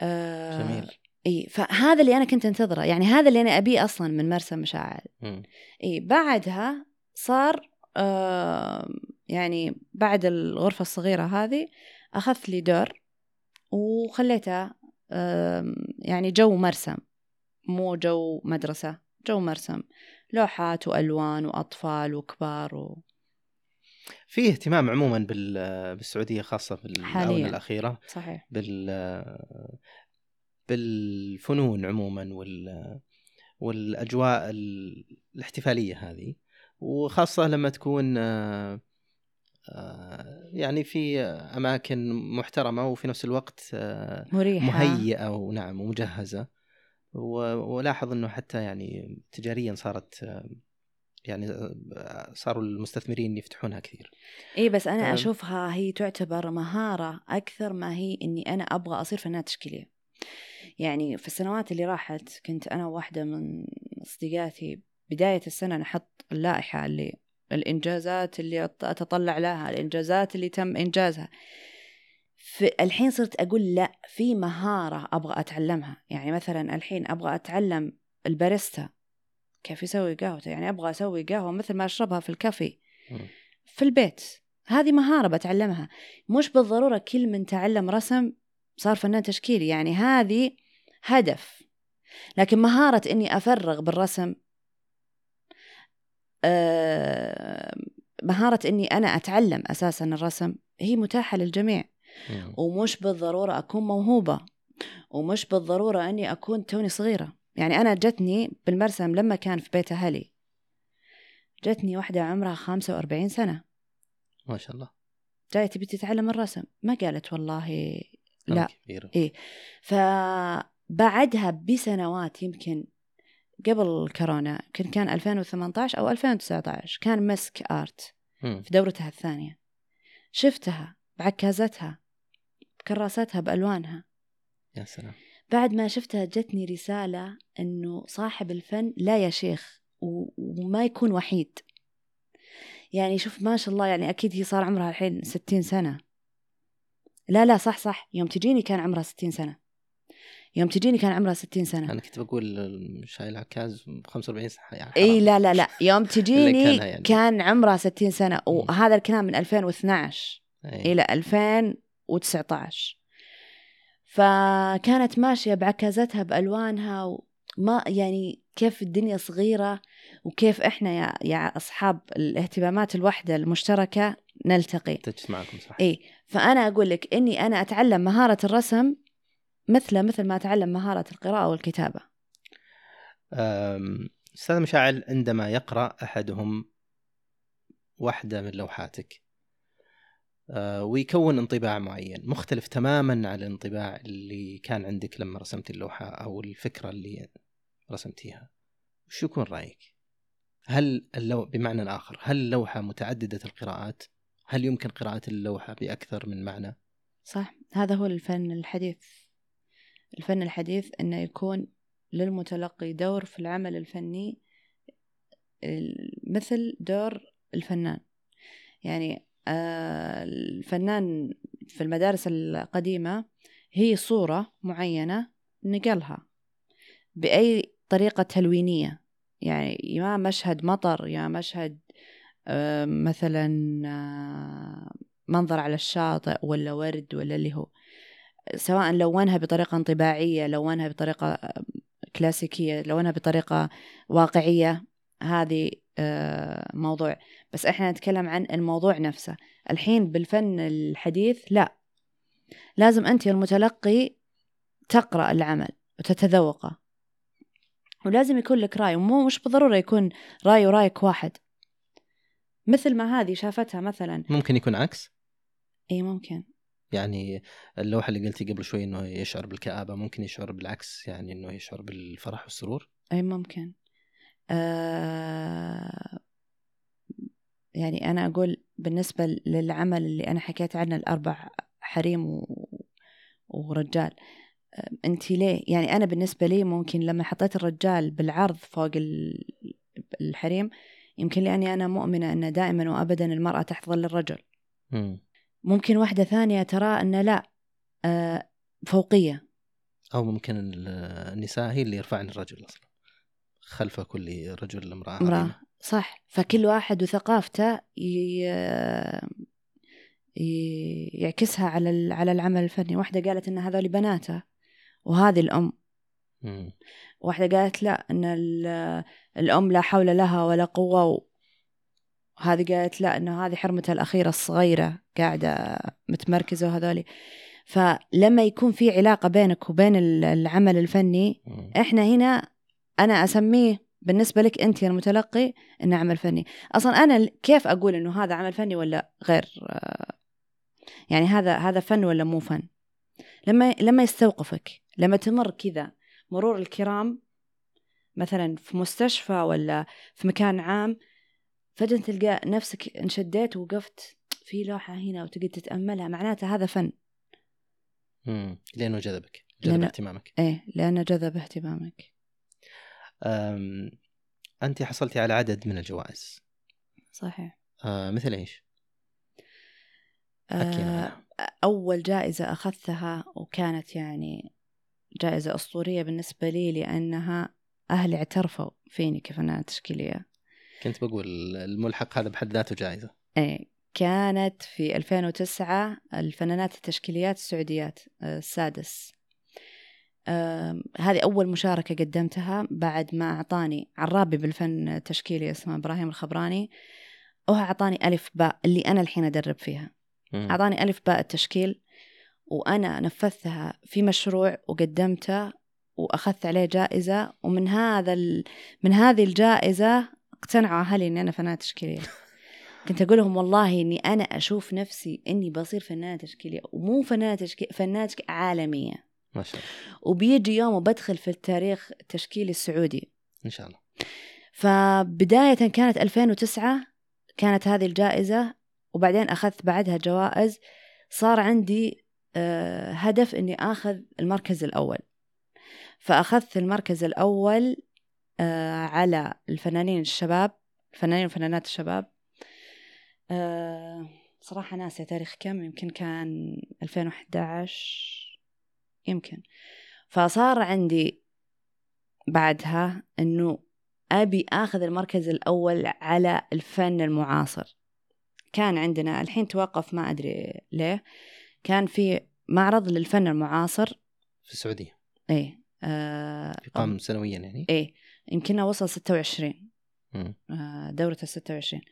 آه جميل. إي فهذا اللي أنا كنت أنتظره. يعني هذا اللي أنا أبيه أصلا من مرسم مشاعل. مم. إي بعدها صار آه يعني بعد الغرفة الصغيرة هذه أخذت لي دور وخليتها آه يعني جو مرسم مو جو مدرسة جو مرسم. لوحات وألوان وأطفال وكبار و... في اهتمام عموما بال- بالسعودية خاصة في الآونة. الأخيرة. صحيح. بال بالفنون عموما وال والأجواء ال- الاحتفالية هذه. وخاصة لما تكون آه، آه، يعني في أماكن محترمة وفي نفس الوقت آه، مريحة. مهيئة ونعم ومجهزة. ولاحظ إنه حتى يعني تجاريا صارت يعني صاروا المستثمرين يفتحونها كثير. اي بس أنا تمام. أشوفها هي تعتبر مهارة أكثر ما هي إني أنا أبغى أصير فنانه تشكيلية. يعني في السنوات اللي راحت كنت أنا واحدة من صديقاتي بداية السنة نحط اللائحة اللي الإنجازات اللي أتطلع لها الإنجازات اللي تم إنجازها. الحين صرت أقول لا في مهارة أبغى أتعلمها. يعني مثلا الحين أبغى أتعلم الباريستا. كيف يسوي قهوته يعني أبغى أسوي قهوة مثل ما أشربها في الكافي. في البيت. هذه مهارة بتعلمها. مش بالضرورة كل من تعلم رسم صار فنان تشكيلي. يعني هذه هدف. لكن مهارة إني أفرغ بالرسم آه، مهارة إني أنا أتعلم أساسا الرسم هي متاحة للجميع. ومش بالضرورة أكون موهوبة ومش بالضرورة أني أكون توني صغيرة. يعني أنا جتني بالمرسم لما كان في بيت أهلي. جتني واحدة عمرها 45 سنة. ما شاء الله. جاية تبي تتعلم الرسم. ما قالت والله لا. فرق كبير إيه. فبعدها بسنوات يمكن قبل كورونا كان كان 2018 أو 2019 كان مسك آرت مم. في دورتها الثانية. شفتها بعكازتها. بكراساتها بألوانها. يا سلام. بعد ما شفتها جتني رسالة إنه صاحب الفن لا يا شيخ وما يكون وحيد. يعني شوف ما شاء الله يعني أكيد هي صار عمرها الحين ستين سنة. لا لا صح صح. يوم تجيني كان عمرها 60 سنة. يوم تجيني كان عمرها 60 سنة. أنا كنت بقول شايل عكاز ب 45 سنه يعني حرام. لا لا لا. يوم *laughs* تجيني كانها يعني. كان عمرها 60 سنة. وهذا الكلام من 2012 إيه. إلى 2019 فكانت ماشية بعكازتها بألوانها وما يعني كيف الدنيا صغيرة وكيف إحنا يا, يا أصحاب الاهتمامات الوحدة المشتركة نلتقي. تجتمعكم صح. إيه فأنا أقول لك إني أنا أتعلم مهارة الرسم مثل مثل ما أتعلم مهارة القراءة والكتابة. أم، أستاذ مشاعل عندما يقرأ أحدهم واحدة من لوحاتك ويكون انطباع معين مختلف تماما عن الانطباع اللي كان عندك لما رسمت اللوحة أو الفكرة اللي رسمتيها. وش يكون رأيك؟ هل اللو... بمعنى آخر هل اللوحة متعددة القراءات؟ هل يمكن قراءة اللوحة بأكثر من معنى؟ صح هذا هو الفن الحديث. الفن الحديث إنه يكون للمتلقي دور في العمل الفني ال- مثل دور الفنان. يعني آه، الفنان في المدارس القديمة هي صورة معينة نقلها بأي طريقة تلوينية. يعني يا مشهد مطر يا مشهد آه، مثلا آه، منظر على الشاطئ ولا ورد ولا اللي هو سواء لونها بطريقة انطباعية لونها بطريقة آه، كلاسيكية لونها بطريقة واقعية هذه آه، موضوع. بس إحنا نتكلم عن الموضوع نفسه. الحين بالفن الحديث لا. لازم أنت المتلقي تقرأ العمل وتتذوقه. ولازم يكون لك رأي ومو مش بالضرورة يكون رأي ورأيك واحد. مثل ما هذه شافتها مثلا. ممكن يكون عكس؟ إي ممكن. يعني اللوحة اللي قلتي قبل شوي إنه يشعر بالكآبة ممكن يشعر بالعكس؟ يعني إنه يشعر بالفرح والسرور؟ إي ممكن. آه يعني أنا أقول بالنسبة للعمل اللي أنا حكيت عنه الأربع حريم و... ورجال أنت ليه يعني أنا بالنسبة لي ممكن لما حطيت الرجال بالعرض فوق ال- الحريم يمكن لأني أنا مؤمنة أن دائما وابدا المرأة تحت ظل الرجل مم. ممكن واحدة ثانية ترى أن لا آه، فوقية أو ممكن ال- النساء هي اللي يرفعن الرجل أصلا خلف كل رجل امرأة عظيمة. صح فكل واحد وثقافته ي... يعكسها على ال- على العمل الفني واحدة قالت أن هذول بناته وهذه الأم مم. واحدة قالت لا أن ال- الأم لا حول لها ولا قوة و... هذه قالت لا أنه هذه حرمتها الأخيرة الصغيرة قاعدة متمركزة وهذولي فلما يكون في علاقة بينك وبين ال- العمل الفني مم. إحنا هنا أنا أسميه بالنسبة لك أنت يا المتلقي إنه عمل فني أصلا أنا كيف أقول إنه هذا عمل فني ولا غير آه، يعني هذا هذا فن ولا مو فن لما لما يستوقفك لما تمر كذا مرور الكرام مثلا في مستشفى ولا في مكان عام فجأة تلقى نفسك انشديت ووقفت في لوحة هنا وتقعد تتأملها معناته هذا فن مم. لأنه جذبك جذب لأنه- اهتمامك إيه لأنه جذب اهتمامك. أنت حصلتي على عدد من الجوائز. صحيح. أه مثل إيش؟ عنها. أول جائزة أخذتها وكانت يعني جائزة أسطورية بالنسبة لي لأنها أهلي اعترفوا فيني كفنانة تشكيلية. كنت بقول الملحق هذا بحد ذاته جائزة. إيه كانت في 2009 الفنانات التشكيليات السعوديات آه، السادس. هذه أول مشاركة قدمتها بعد ما أعطاني عرابي بالفن التشكيلي اسمه إبراهيم الخبراني. وهو أعطاني ألف باء اللي أنا الحين أدرب فيها. مم. أعطاني ألف باء التشكيل وأنا نفذتها في مشروع وقدمته وأخذت عليه جائزة. ومن هذا ال... من هذه الجائزة اقتنعوا أهلي إني أنا فنانة تشكيلية. *laughs* كنت أقول لهم والله إني أنا أشوف نفسي إني بصير فنانة تشكيلية. ومو فنانة تشكيل فنانة تشكيل عالمية. ما شاء الله. وبيجي يوم وبدخل في التاريخ التشكيلي السعودي. إن شاء الله. فبداية كانت 2009 كانت هذه الجائزة وبعدين أخذت بعدها جوائز. صار عندي آه، هدف إني آخذ المركز الأول. فأخذت المركز الأول آه، على الفنانين الشباب الفنانين وفنانات الشباب. آه، صراحة ناسية تاريخ كم يمكن كان 2011 يمكن. فصار عندي بعدها إنه أبي آخذ المركز الأول على الفن المعاصر. كان عندنا الحين توقف ما أدري ليه. كان في معرض للفن المعاصر. في السعودية. إيه آه يقام سنويا يعني؟ إيه يمكن وصل 26 مم. آه دورة ال 26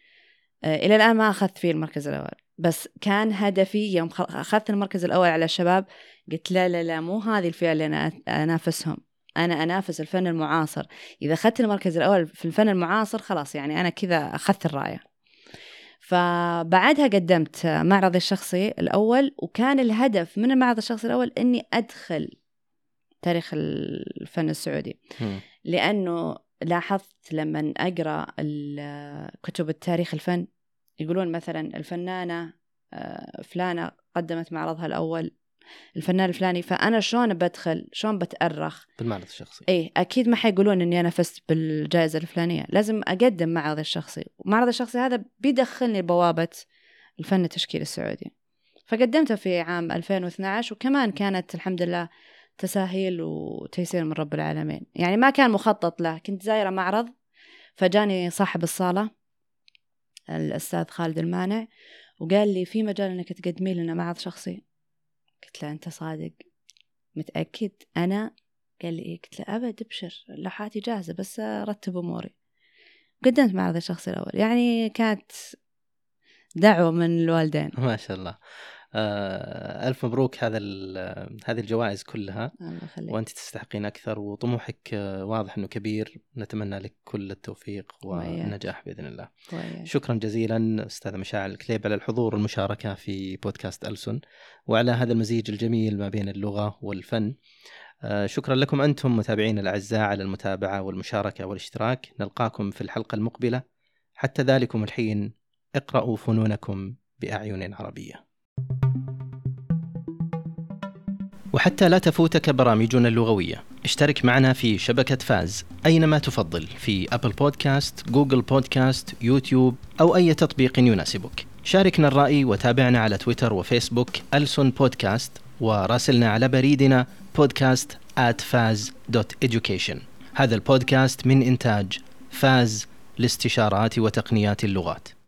آه إلى الآن ما أخذت فيه المركز الأول. بس كان هدفي يوم أخذت المركز الأول على الشباب قلت لا لا لا مو هذه الفئة اللي أنا أنافسهم. أنا أنافس الفن المعاصر. إذا أخذت المركز الأول في الفن المعاصر خلاص يعني أنا كذا أخذت الراية. فبعدها قدمت معرضي الشخصي الأول وكان الهدف من المعرض الشخصي الأول إني أدخل تاريخ الفن السعودي. لأنه لاحظت لما أقرأ كتب التاريخ الفن يقولون مثلا الفنانة آه، فلانة قدمت معرضها الأول الفنان الفلاني فأنا شلون بدخل؟ شلون بتأرخ؟ بالمعرض الشخصي. اي أكيد ما حيقولون إني أنا فزت بالجائزة الفلانية. لازم أقدم معرض الشخصي. ومعرض الشخصي هذا بيدخلني بوابة الفن التشكيلي السعودي. فقدمته في عام 2012 وكمان كانت الحمد لله تساهيل وتيسير من رب العالمين. يعني ما كان مخطط له. كنت زايرة معرض فجاني صاحب الصالة. الأستاذ خالد المانع وقال لي في مجال إنك تقدمي لنا معرض شخصي. قلت له أنت صادق؟ متأكد؟ أنا؟ قال لي إيه؟ قلت له أبد أبشر لوحاتي جاهزة بس أرتب أموري. قدمت معرض الشخصي الأول. يعني كانت دعوة من الوالدين. *laughs* ما شاء الله. آه ألف مبروك هذا هذه الجوائز كلها. الله وأنت تستحقين أكثر وطموحك آه، واضح إنه كبير. نتمنى لك كل التوفيق. والنجاح بإذن الله. وإياك. شكرا جزيلا أستاذة مشاعل الكليب على الحضور والمشاركة في بودكاست ألسن. وعلى هذا المزيج الجميل ما بين اللغة والفن آه، شكرا لكم أنتم متابعينا الأعزاء على المتابعة والمشاركة والاشتراك. نلقاكم في الحلقة المقبلة. حتى ذلكم الحين اقرأوا فنونكم بأعين عربية وحتى لا تفوتك برامجنا اللغوية اشترك معنا في شبكة فاز أينما تفضل في Apple Podcast، Google Podcast، YouTube أو أي تطبيق يناسبك. شاركنا الرأي وتابعنا على تويتر وفيسبوك ألسن بودكاست وراسلنا على بريدنا podcast at faz.education هذا البودكاست من إنتاج فاز لاستشارات وتقنيات اللغات.